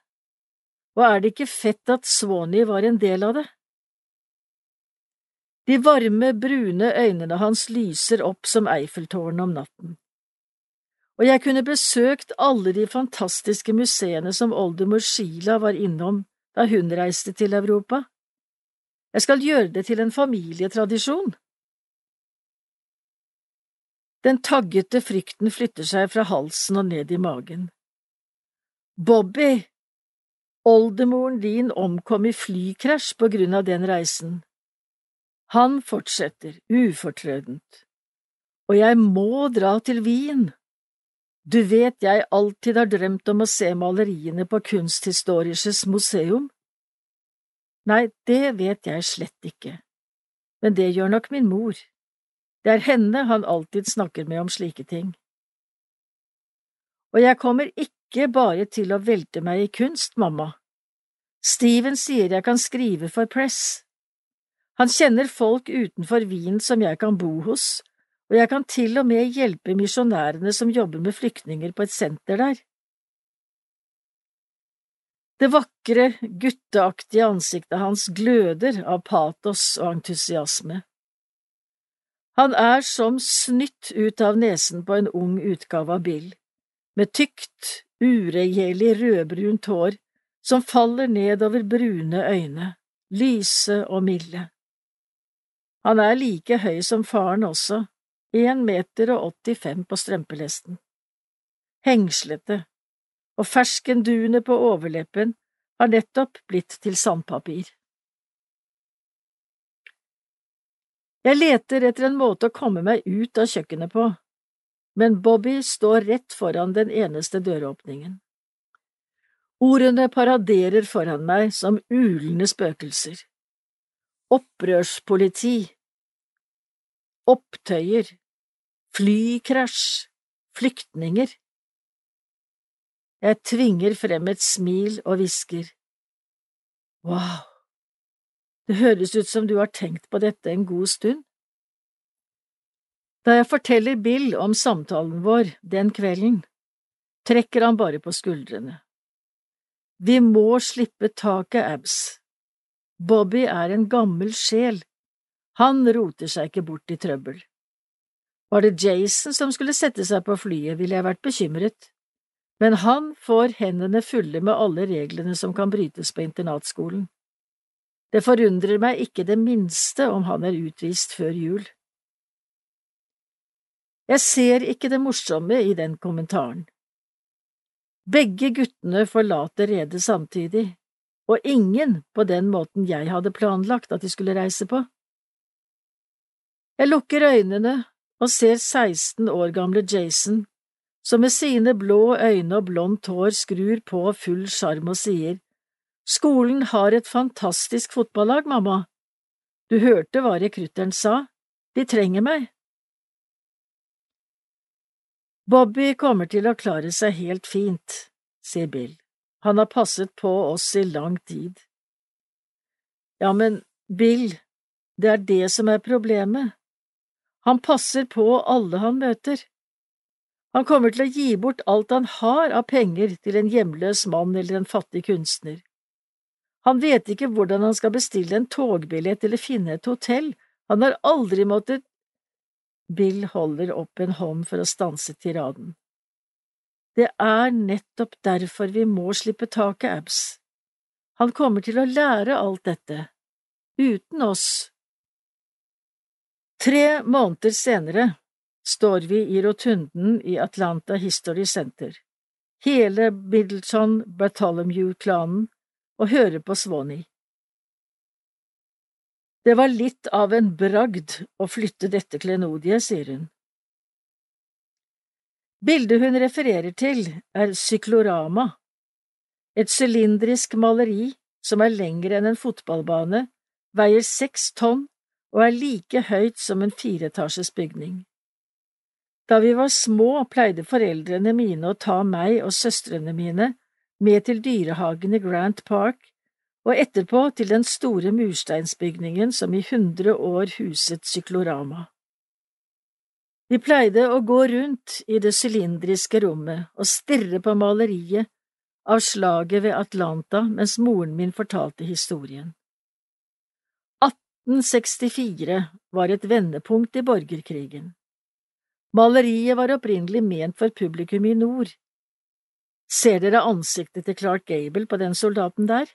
og er det ikke fett at Swanee var en del av det? De varme, brune øynene hans lyser opp som Eiffeltårnet om natten. Og jeg kunne besøkt alle de fantastiske museene som oldemor Sheila var innom da hun reiste til Europa. Jeg skal gjøre det til en familietradisjon. Den taggete frykten flytter seg fra halsen og ned i magen. Bobby, oldemoren din omkom i flykrasj på grunn av den reisen. Han fortsetter, ufortrødent. Og jeg må dra til Wien. Du vet jeg alltid har drømt om å se maleriene på Kunsthistorisches museum. Nei, det vet jeg slett ikke, men det gjør nok min mor. Det er henne han alltid snakker med om slike ting. Og jeg kommer ikke bare til å velte meg i kunst, mamma. Steven sier jeg kan skrive for Press. Han kjenner folk utenfor Wien som jeg kan bo hos, og jeg kan til og med hjelpe misjonærene som jobber med flyktninger på et senter der. Det vakre, gutteaktige ansiktet hans gløder av patos og entusiasme. Han er som snytt ut av nesen på en ung utgave av Bill, med tykt, uregjerlig rødbrunt hår som faller ned over brune øyne, lyse og milde. Han er like høy som faren også, én meter og 85 på strømpelesten. Hengslete, og ferskenduene på overleppen har nettopp blitt til sandpapir. Jeg leter etter en måte å komme meg ut av kjøkkenet på, men Bobby står rett foran den eneste døråpningen. Ordene paraderer foran meg som ulende spøkelser opprørspoliti, opptøyer, flykrasj, flyktninger. Jeg tvinger frem et smil og hvisker. Wow, det høres ut som du har tenkt på dette en god stund. Da jeg forteller Bill om samtalen vår den kvelden, trekker han bare på skuldrene. Vi må slippe taket, Abs. Bobby er en gammel sjel. Han roter seg ikke bort i trøbbel. Var det Jason som skulle sette seg på flyet, ville jeg vært bekymret, men han får hendene fulle med alle reglene som kan brytes på internatskolen. Det forundrer meg ikke det minste om han er utvist før jul. Jeg ser ikke det morsomme i den kommentaren. Begge guttene forlater redet samtidig, og ingen på den måten jeg hadde planlagt at de skulle reise på. Jeg lukker øynene og ser 16 år gamle Jason, som med sine blå øyne og blondt hår skrur på full sjarm og sier, Skolen har et fantastisk fotballag, mamma. Du hørte hva rekrutteren sa, de trenger meg. Bobby kommer til å klare seg helt fint, sier Bill. Han har passet på oss i lang tid. Ja, men Bill, det er det som er problemet. Han passer på alle han møter. Han kommer til å gi bort alt han har av penger til en hjemløs mann eller en fattig kunstner. Han vet ikke hvordan han skal bestille en togbillett eller finne et hotell, han har aldri måttet… Bill holder opp en hånd for å stanse tiraden. Det er nettopp derfor vi må slippe taket, Abs. Han kommer til å lære alt dette, uten oss. Tre måneder senere står vi i rotunden i Atlanta History Center, hele Middleton Bartholomew-klanen, og hører på Svoni. Det var litt av en bragd å flytte dette klenodiet, sier hun. Bildet hun refererer til, er syklorama, et sylindrisk maleri som er lengre enn en fotballbane, veier seks tonn og er like høyt som en fireetasjes bygning. Da vi var små, pleide foreldrene mine å ta meg og søstrene mine med til dyrehagen i Grant Park og etterpå til den store mursteinsbygningen som i hundre år huset Syklorama. Vi pleide å gå rundt i det sylindriske rommet og stirre på maleriet av slaget ved Atlanta mens moren min fortalte historien. 1864 var et vendepunkt i borgerkrigen. Maleriet var opprinnelig ment for publikum i nord. Ser dere ansiktet til Clark Gable på den soldaten der?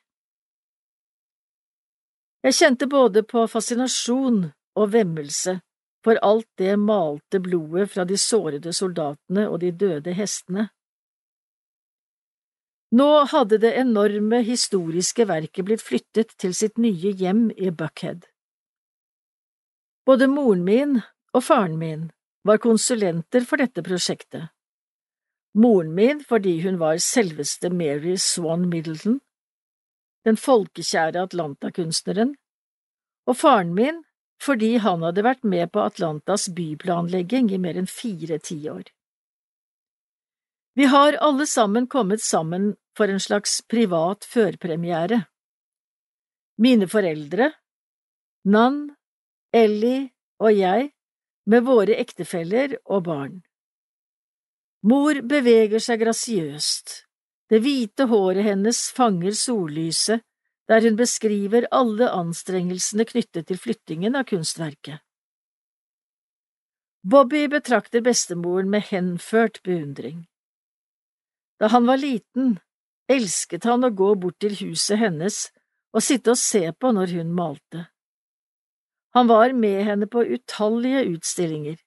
Jeg kjente både på fascinasjon og vemmelse for alt det malte blodet fra de sårede soldatene og de døde hestene. Nå hadde det enorme historiske verket blitt flyttet til sitt nye hjem i Buckhead. Både moren min og faren min var konsulenter for dette prosjektet. Moren min fordi hun var selveste Mary Swan Middleton, den folkekjære Atlanta-kunstneren, og faren min fordi han hadde vært med på Atlantas byplanlegging i mer enn fire tiår. Vi har alle sammen kommet sammen for en slags privat førpremiere. Mine foreldre, Nan, Ellie og jeg, med våre ektefeller og barn. Mor beveger seg grasiøst, det hvite håret hennes fanger sollyset der hun beskriver alle anstrengelsene knyttet til flyttingen av kunstverket. Bobby betrakter bestemoren med henført beundring. Da han var liten, elsket han å gå bort til huset hennes og sitte og se på når hun malte. Han var med henne på utallige utstillinger,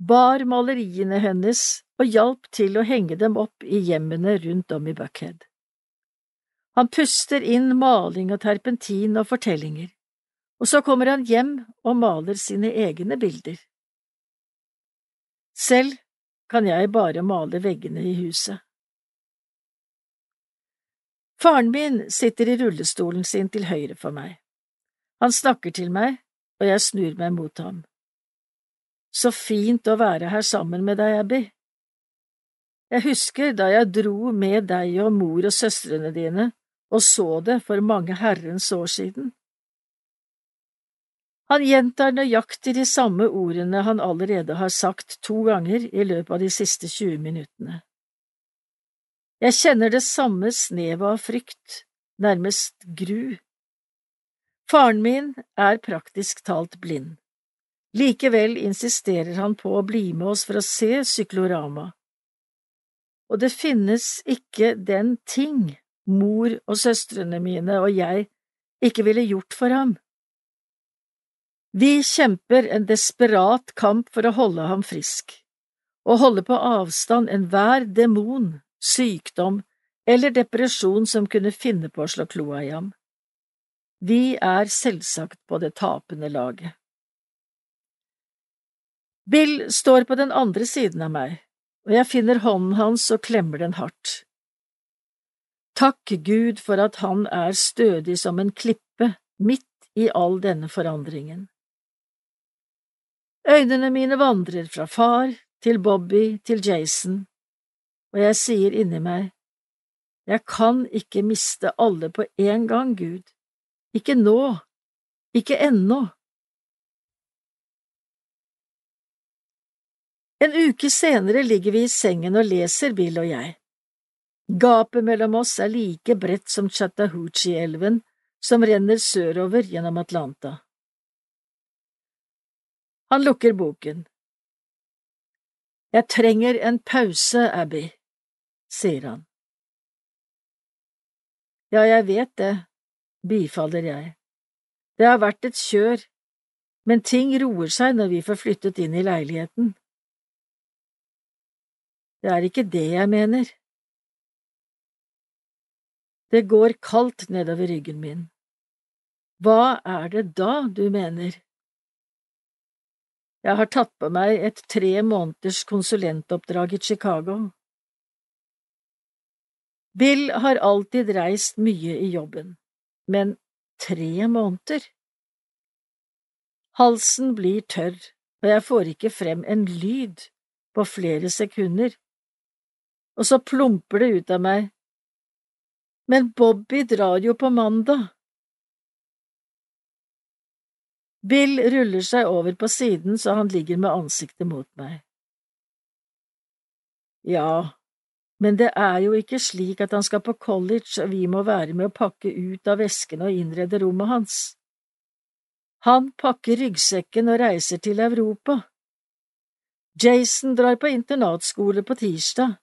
bar maleriene hennes og hjalp til å henge dem opp i hjemmene rundt om i Buckhead. Han puster inn maling og terpentin og fortellinger, og så kommer han hjem og maler sine egne bilder. Selv kan jeg bare male veggene i huset. Faren min sitter i rullestolen sin til høyre for meg. Han snakker til meg, og jeg snur meg mot ham. Så fint å være her sammen med deg, Abby. Jeg husker da jeg dro med deg og mor og søstrene dine og så det for mange herrens år siden. Han gjentar nøyaktig de samme ordene han allerede har sagt to ganger i løpet av de siste 20 minuttene. Jeg kjenner det samme snevet av frykt, nærmest gru. Faren min er praktisk talt blind. Likevel insisterer han på å bli med oss for å se Syklorama. Og det finnes ikke den ting mor og søstrene mine og jeg ikke ville gjort for ham. Vi kjemper en desperat kamp for å holde ham frisk, og holde på avstand enhver demon, sykdom eller depresjon som kunne finne på å slå kloa i ham. Vi er selvsagt på det tapende laget. Bill står på den andre siden av meg, og jeg finner hånden hans og klemmer den hardt. Takk Gud for at han er stødig som en klippe midt i all denne forandringen. Øynene mine vandrer fra far til Bobby til Jason, og jeg sier inni meg, jeg kan ikke miste alle på en gang, Gud, ikke nå, ikke ennå. En uke senere ligger vi i sengen og leser, Bill og jeg. Gapet mellom oss er like bredt som Chattahoochee-elven, som renner sørover gjennom Atlanta. Han lukker boken. Jeg trenger en pause, Abby, sier han. Ja, jeg vet det, bifaller jeg. Det har vært et kjør, men ting roer seg når vi får flyttet inn i leiligheten. Det er ikke det jeg mener. Det går kaldt nedover ryggen min. Hva er det da du mener? Jeg har tatt på meg et tre måneders konsulentoppdrag i Chicago. Bill har alltid reist mye i jobben, men tre måneder? Halsen blir tørr, og jeg får ikke frem en lyd på flere sekunder, og så plumper det ut av meg. Men Bobby drar jo på mandag. Bill ruller seg over på siden så han ligger med ansiktet mot meg. Ja, men det er jo ikke slik at han skal på college og vi må være med å pakke ut av veskene og innrede rommet hans. Han pakker ryggsekken og reiser til Europa. Jason drar på internatskole på tirsdag.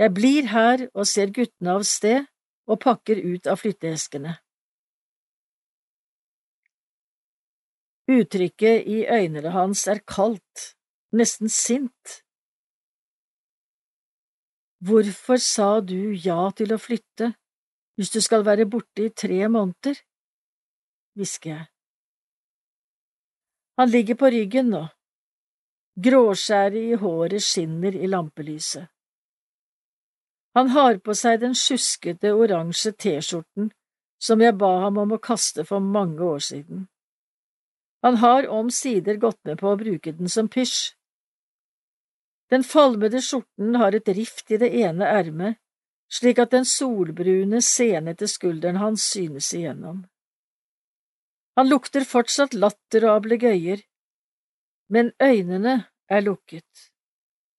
Jeg blir her og ser guttene av sted og pakker ut av flytteeskene. Uttrykket i øynene hans er kaldt, nesten sint. Hvorfor sa du ja til å flytte hvis du skal være borte i tre måneder? hvisker jeg. Han ligger på ryggen nå. Gråskjæret i håret skinner i lampelyset. Han har på seg den sjuskete oransje T-skjorten som jeg ba ham om å kaste for mange år siden. Han har omsider gått med på å bruke den som pysj. Den falmede skjorten har et rift i det ene ermet, slik at den solbrune, senete skulderen hans synes igjennom. Han lukter fortsatt latter og ablegøyer, men øynene er lukket,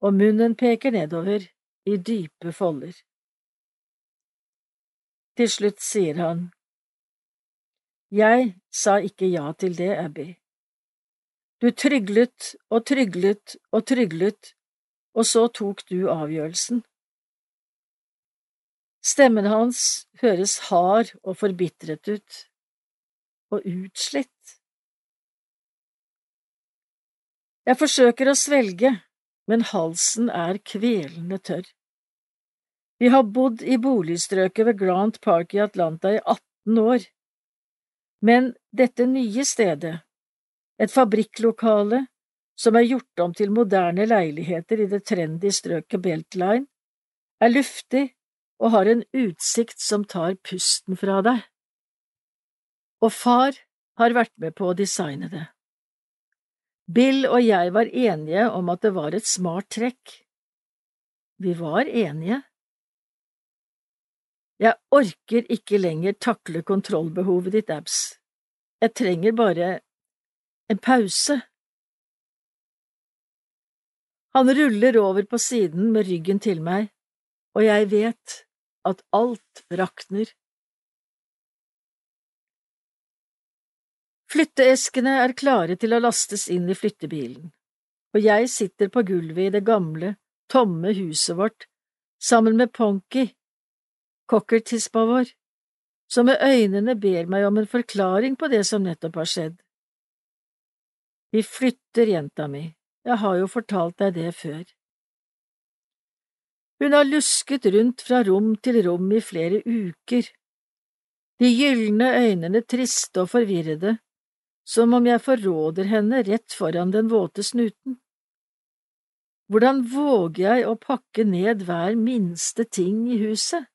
og munnen peker nedover i dype folder. Til slutt sier han, Jeg sa ikke ja til det, Abby. Du tryglet og tryglet og tryglet, og så tok du avgjørelsen. Stemmen hans høres hard og forbitret ut, og utslitt. Jeg forsøker å svelge, men halsen er kvelende tørr. Vi har bodd i boligstrøket ved Grant Park i Atlanta i 18 år, men dette nye stedet, et fabrikklokale som er gjort om til moderne leiligheter i det trendy strøket Beltline, er luftig og har en utsikt som tar pusten fra deg. Og far har vært med på å designe det. Bill og jeg var enige om at det var et smart trekk. Vi var enige. Jeg orker ikke lenger takle kontrollbehovet ditt, Abs. Jeg trenger bare en pause. Han ruller over på siden med ryggen til meg, og jeg vet at alt rakner. Flytteeskene er klare til å lastes inn i flyttebilen, og jeg sitter på gulvet i det gamle, tomme huset vårt sammen med Ponky, cockertispa vår, som med øynene ber meg om en forklaring på det som nettopp har skjedd. Vi flytter, jenta mi, jeg har jo fortalt deg det før. Hun har lusket rundt fra rom til rom i flere uker, de gylne øynene triste og forvirrede, som om jeg forråder henne rett foran den våte snuten. Hvordan våger jeg å pakke ned hver minste ting i huset?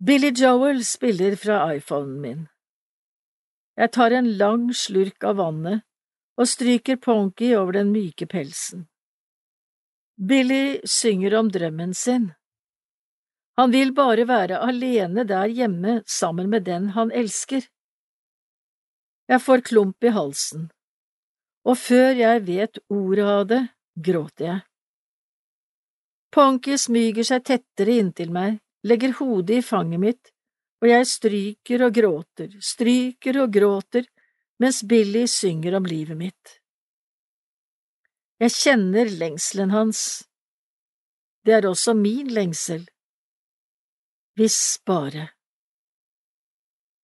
Billy Joel spiller fra iPhonen min. Jeg tar en lang slurk av vannet og stryker Ponky over den myke pelsen. Billy synger om drømmen sin. Han vil bare være alene der hjemme sammen med den han elsker. Jeg får klump i halsen, og før jeg vet ordet av det, gråter jeg. Ponky smyger seg tettere inntil meg, legger hodet i fanget mitt, og jeg stryker og gråter, stryker og gråter, mens Billy synger om livet mitt. Jeg kjenner lengselen hans. Det er også min lengsel. Hvis bare.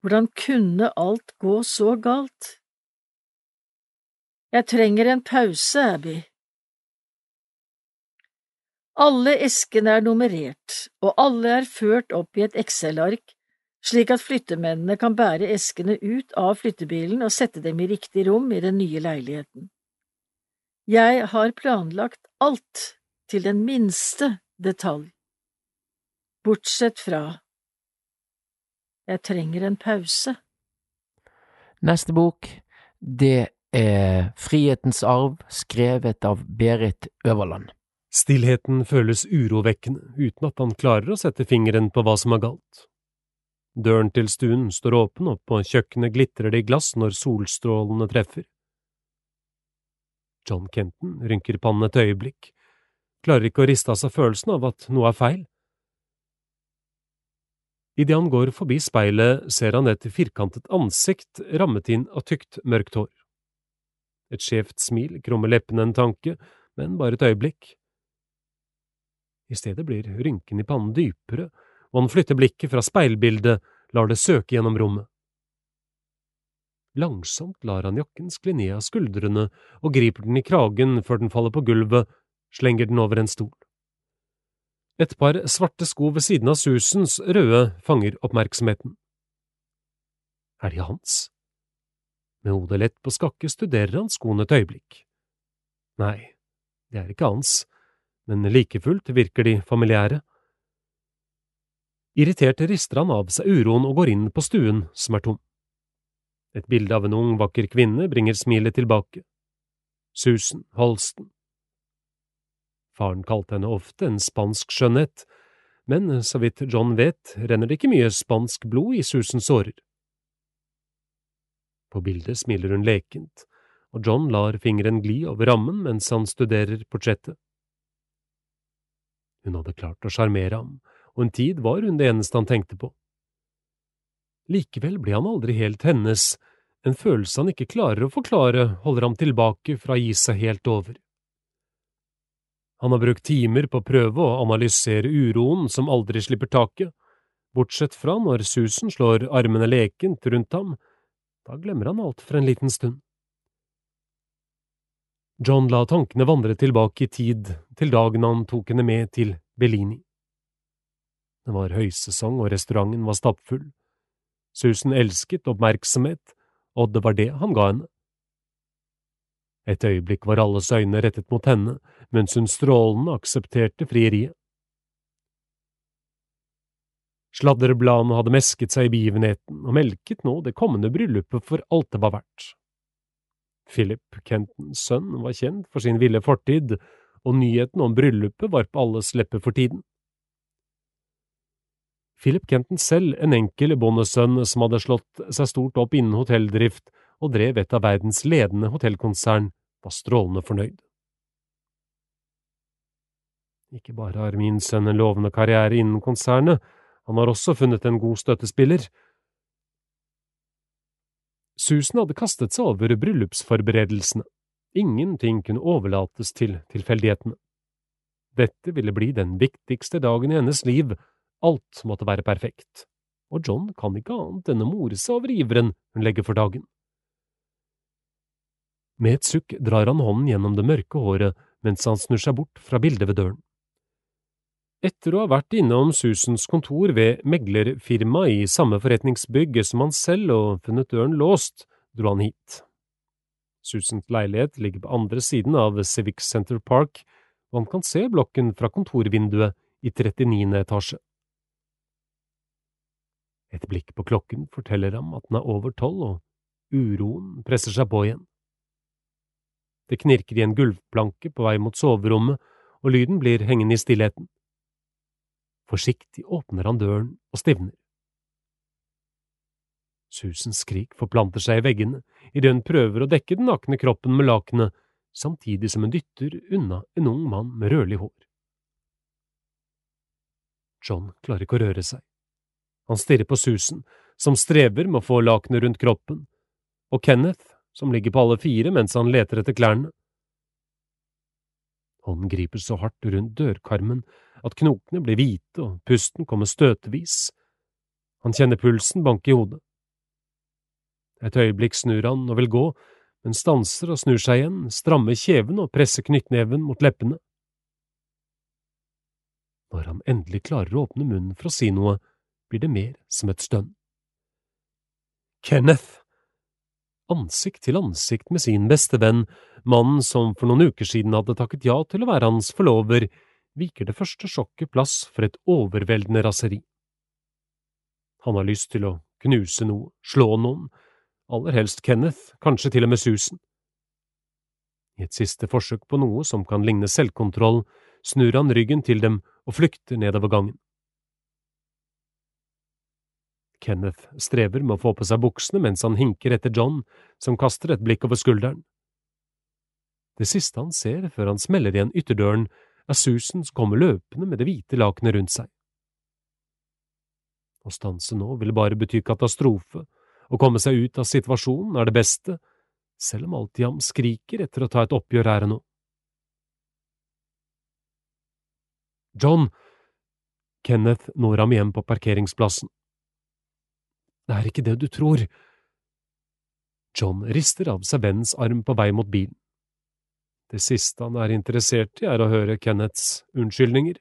Hvordan kunne alt gå så galt? Jeg trenger en pause, Abby. Alle eskene er nummerert, og alle er ført opp i et Excel-ark, slik at flyttemennene kan bære eskene ut av flyttebilen og sette dem i riktig rom i den nye leiligheten. Jeg har planlagt alt til den minste detalj, bortsett fra… Jeg trenger en pause. Neste bok, det er Frihetens arv, skrevet av Berit Øverland. Stillheten føles urovekkende uten at han klarer å sette fingeren på hva som er galt. Døren til stuen står åpen, og på kjøkkenet glitrer det i glass når solstrålene treffer. John Kenton rynker pannen et øyeblikk, klarer ikke å riste av seg følelsen av at noe er feil. Idet han går forbi speilet, ser han et firkantet ansikt rammet inn av tykt, mørkt hår. Et skjevt smil krummer leppene en tanke, men bare et øyeblikk. I stedet blir rynken i pannen dypere, og han flytter blikket fra speilbildet, lar det søke gjennom rommet. Langsomt lar han jakken skli ned av skuldrene og griper den i kragen før den faller på gulvet, slenger den over en stol. Et par svarte sko ved siden av Susans røde fanger oppmerksomheten. Er de hans? Med hodet lett på skakke studerer han skoene et øyeblikk. Nei, det er ikke hans, men like fullt virker de familiære. Irritert rister han av seg uroen og går inn på stuen, som er tom. Et bilde av en ung, vakker kvinne bringer smilet tilbake. Susan Holsten. Faren kalte henne ofte en spansk skjønnhet, men så vidt John vet, renner det ikke mye spansk blod i Susans årer. På bildet smiler hun lekent, og John lar fingeren gli over rammen mens han studerer portrettet. Hun hadde klart å sjarmere ham, og en tid var hun det eneste han tenkte på. Likevel ble han aldri helt hennes, en følelse han ikke klarer å forklare holder ham tilbake fra å gi seg helt over. Han har brukt timer på å prøve å analysere uroen som aldri slipper taket, bortsett fra når Susan slår armene lekent rundt ham, da glemmer han alt for en liten stund. John la tankene vandre tilbake i tid, til dagen han tok henne med til Bellini. Det var høysesong og restauranten var stappfull. Susan elsket oppmerksomhet, og det var det han ga henne. Et øyeblikk var alles øyne rettet mot henne, mens hun strålende aksepterte frieriet. Sladrebladene hadde mesket seg i begivenheten og melket nå det kommende bryllupet for alt det var verdt. Philip Kentons sønn var kjent for sin ville fortid, og nyheten om bryllupet var på alles lepper for tiden. Philip Kenton selv, en enkel bondesønn som hadde slått seg stort opp innen hotelldrift og drev et av verdens ledende hotellkonsern, var strålende fornøyd. Ikke bare har min sønn en lovende karriere innen konsernet, han har også funnet en god støttespiller. Susan hadde kastet seg over bryllupsforberedelsene. Ingenting kunne overlates til tilfeldighetene. Dette ville bli den viktigste dagen i hennes liv, alt måtte være perfekt, og John kan ikke annet enn å more seg over iveren hun legger for dagen. Med et sukk drar han hånden gjennom det mørke håret mens han snur seg bort fra bildet ved døren. Etter å ha vært innom Susans kontor ved meglerfirmaet i samme forretningsbygg som han selv og funnet døren låst, dro han hit. Susans leilighet ligger på andre siden av Civic Center Park, og han kan se blokken fra kontorvinduet i 39. etasje. Et blikk på klokken forteller ham at den er over tolv, og uroen presser seg på igjen. Det knirker i en gulvplanke på vei mot soverommet, og lyden blir hengende i stillheten. Forsiktig åpner han døren og stivner. Susens skrik forplanter seg i veggene idet hun prøver å dekke den nakne kroppen med lakenet, samtidig som hun dytter unna en ung mann med rødlig hår. John klarer ikke å røre seg. Han stirrer på Susan, som strever med å få lakenet rundt kroppen, og Kenneth, som ligger på alle fire mens han leter etter klærne. Hånden griper så hardt rundt dørkarmen at knokene blir hvite og pusten kommer støtevis. Han kjenner pulsen banke i hodet. Et øyeblikk snur han og vil gå, men stanser og snur seg igjen, strammer kjeven og presser knyttneven mot leppene. Når han endelig klarer å åpne munnen for å si noe, blir det mer som et stønn. Kenneth! Ansikt til ansikt med sin beste venn, mannen som for noen uker siden hadde takket ja til å være hans forlover, viker det første sjokket plass for et overveldende raseri. Han har lyst til å knuse noe, slå noen, aller helst Kenneth, kanskje til og med Susan. I et siste forsøk på noe som kan ligne selvkontroll, snur han ryggen til dem og flykter nedover gangen. Kenneth strever med å få på seg buksene mens han hinker etter John, som kaster et blikk over skulderen. Det siste han ser før han smeller igjen ytterdøren, er Susan som kommer løpende med det hvite lakenet rundt seg. Å stanse nå ville bare bety katastrofe, å komme seg ut av situasjonen er det beste, selv om Altiam skriker etter å ta et oppgjør her og nå. John! Kenneth når ham igjen på parkeringsplassen. Det er ikke det du tror. John rister av seg vennens arm på vei mot bilen. Det siste han er interessert i, er å høre Kenneths unnskyldninger.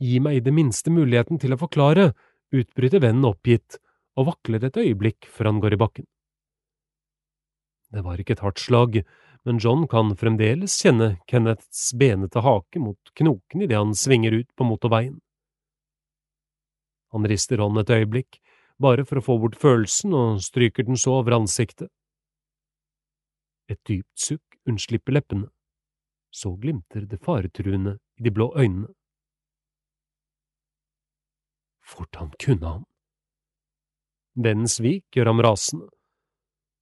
Gi meg i det minste muligheten til å forklare, utbryter vennen oppgitt og vakler et øyeblikk før han går i bakken. Det var ikke et hardt slag, men John kan fremdeles kjenne Kenneths benete hake mot knoken idet han svinger ut på motorveien. Han rister hånden et øyeblikk, bare for å få bort følelsen, og stryker den så over ansiktet. Et dypt sukk unnslipper leppene, så glimter det faretruende i de blå øynene. Hvordan kunne han? Vennens svik gjør ham rasende.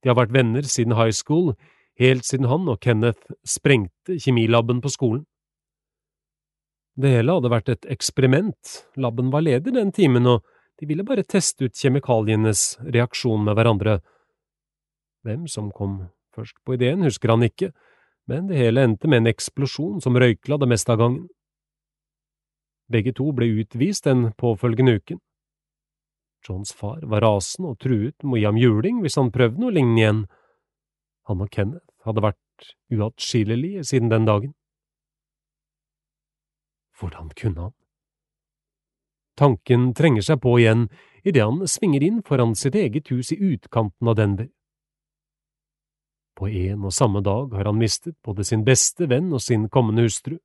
De har vært venner siden high school, helt siden han og Kenneth sprengte kjemilaben på skolen. Det hele hadde vært et eksperiment, laben var ledig den timen, og de ville bare teste ut kjemikalienes reaksjon med hverandre. Hvem som kom først på ideen, husker han ikke, men det hele endte med en eksplosjon som røykla det meste av gangen. Begge to ble utvist den påfølgende uken. Johns far var rasende og truet med å gi ham juling hvis han prøvde noe lignende igjen. Han og Kenneth hadde vært uatskillelige siden den dagen. Hvordan kunne han? Tanken trenger seg på igjen idet han svinger inn foran sitt eget hus i utkanten av Denver. På en og samme dag har han mistet både sin beste venn og sin kommende hustru.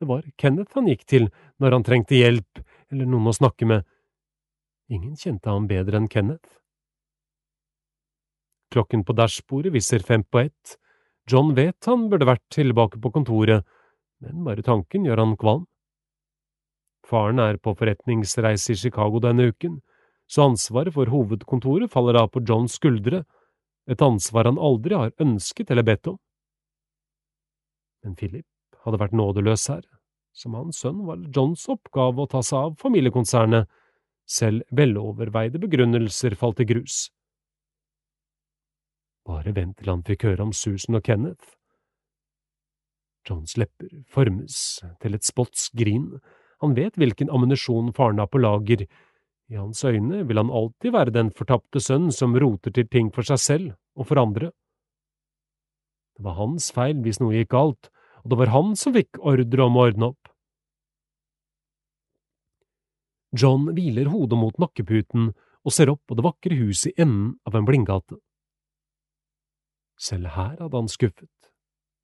Det var Kenneth han gikk til når han trengte hjelp eller noen å snakke med. Ingen kjente ham bedre enn Kenneth. Klokken på dashbordet viser fem på ett. John vet han burde vært tilbake på kontoret, men bare tanken gjør han kvalm. Faren er på forretningsreise i Chicago denne uken, så ansvaret for hovedkontoret faller av på Johns skuldre, et ansvar han aldri har ønsket eller bedt om. Men Philip hadde vært nådeløs her. Som hans sønn var Johns oppgave å ta seg av familiekonsernet, selv veloverveide begrunnelser falt i grus. Bare vent til han fikk høre om Susan og Kenneth. Johns lepper formes til et spotsk grin, han vet hvilken ammunisjon faren har på lager, i hans øyne vil han alltid være den fortapte sønn som roter til ting for seg selv og for andre. Det var hans feil hvis noe gikk galt, og det var han som fikk ordre om å ordne opp. John hviler hodet mot nakkeputen og ser opp på det vakre huset i enden av en blindgate. Selv her hadde han skuffet.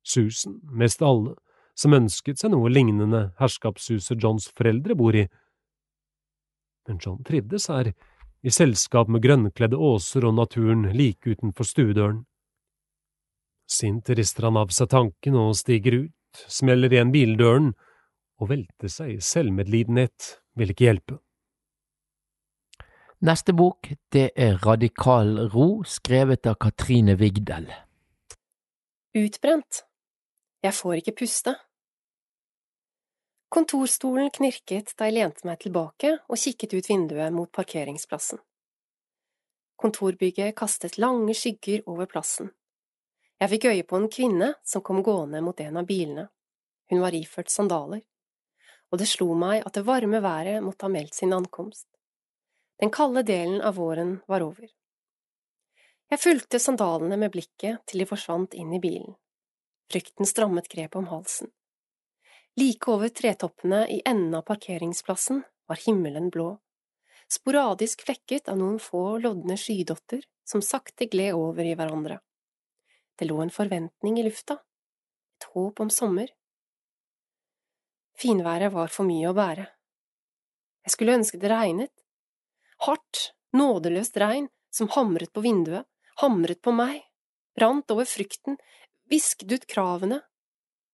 Susan, mest alle, som ønsket seg noe lignende herskapshuset Johns foreldre bor i. Men John trivdes her, i selskap med grønnkledde åser og naturen like utenfor stuedøren. Sint rister han av seg tanken og stiger ut, smeller igjen bildøren, og velter seg i selvmedlidenhet vil ikke hjelpe. Neste bok, det er Radikal ro, skrevet av Katrine Vigdel. Utbrent. Jeg får ikke puste. Kontorstolen knirket da jeg lente meg tilbake og kikket ut vinduet mot parkeringsplassen. Kontorbygget kastet lange skygger over plassen. Jeg fikk øye på en kvinne som kom gående mot en av bilene. Hun var iført sandaler, og det slo meg at det varme været måtte ha meldt sin ankomst. Den kalde delen av våren var over. Jeg fulgte sandalene med blikket til de forsvant inn i bilen. Frykten strammet grepet om halsen. Like over tretoppene i enden av parkeringsplassen var himmelen blå, sporadisk flekket av noen få lodne skydotter som sakte gled over i hverandre. Det lå en forventning i lufta, et håp om sommer. Finværet var for mye å bære. Jeg skulle ønske det regnet. Hardt, nådeløst regn som hamret på vinduet, hamret på meg, rant over frykten, visket ut kravene,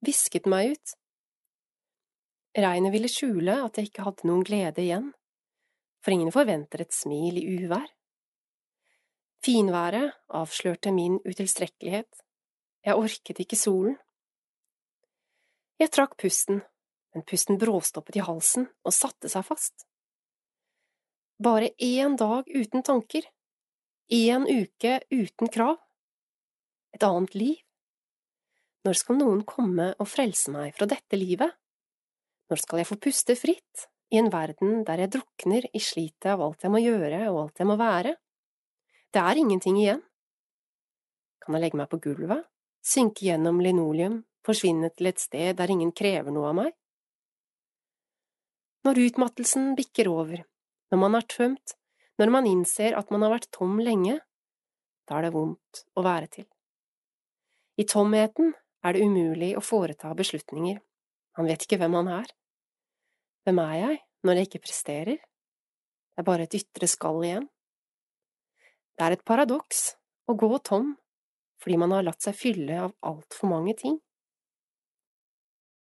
visket meg ut. Regnet ville skjule at jeg ikke hadde noen glede igjen, for ingen forventer et smil i uvær. Finværet avslørte min utilstrekkelighet, jeg orket ikke solen. Jeg trakk pusten, men pusten bråstoppet i halsen og satte seg fast. Bare én dag uten tanker, én uke uten krav, et annet liv. Når skal noen komme og frelse meg fra dette livet? Når skal jeg få puste fritt i en verden der jeg drukner i slitet av alt jeg må gjøre og alt jeg må være? Det er ingenting igjen. Kan jeg legge meg på gulvet, synke gjennom linoleum, forsvinne til et sted der ingen krever noe av meg? Når utmattelsen bikker over, når man er tømt, når man innser at man har vært tom lenge, da er det vondt å være til. I tomheten er det umulig å foreta beslutninger, han vet ikke hvem han er. Hvem er jeg når jeg ikke presterer? Det er bare et ytre skall igjen. Det er et paradoks å gå tom fordi man har latt seg fylle av altfor mange ting.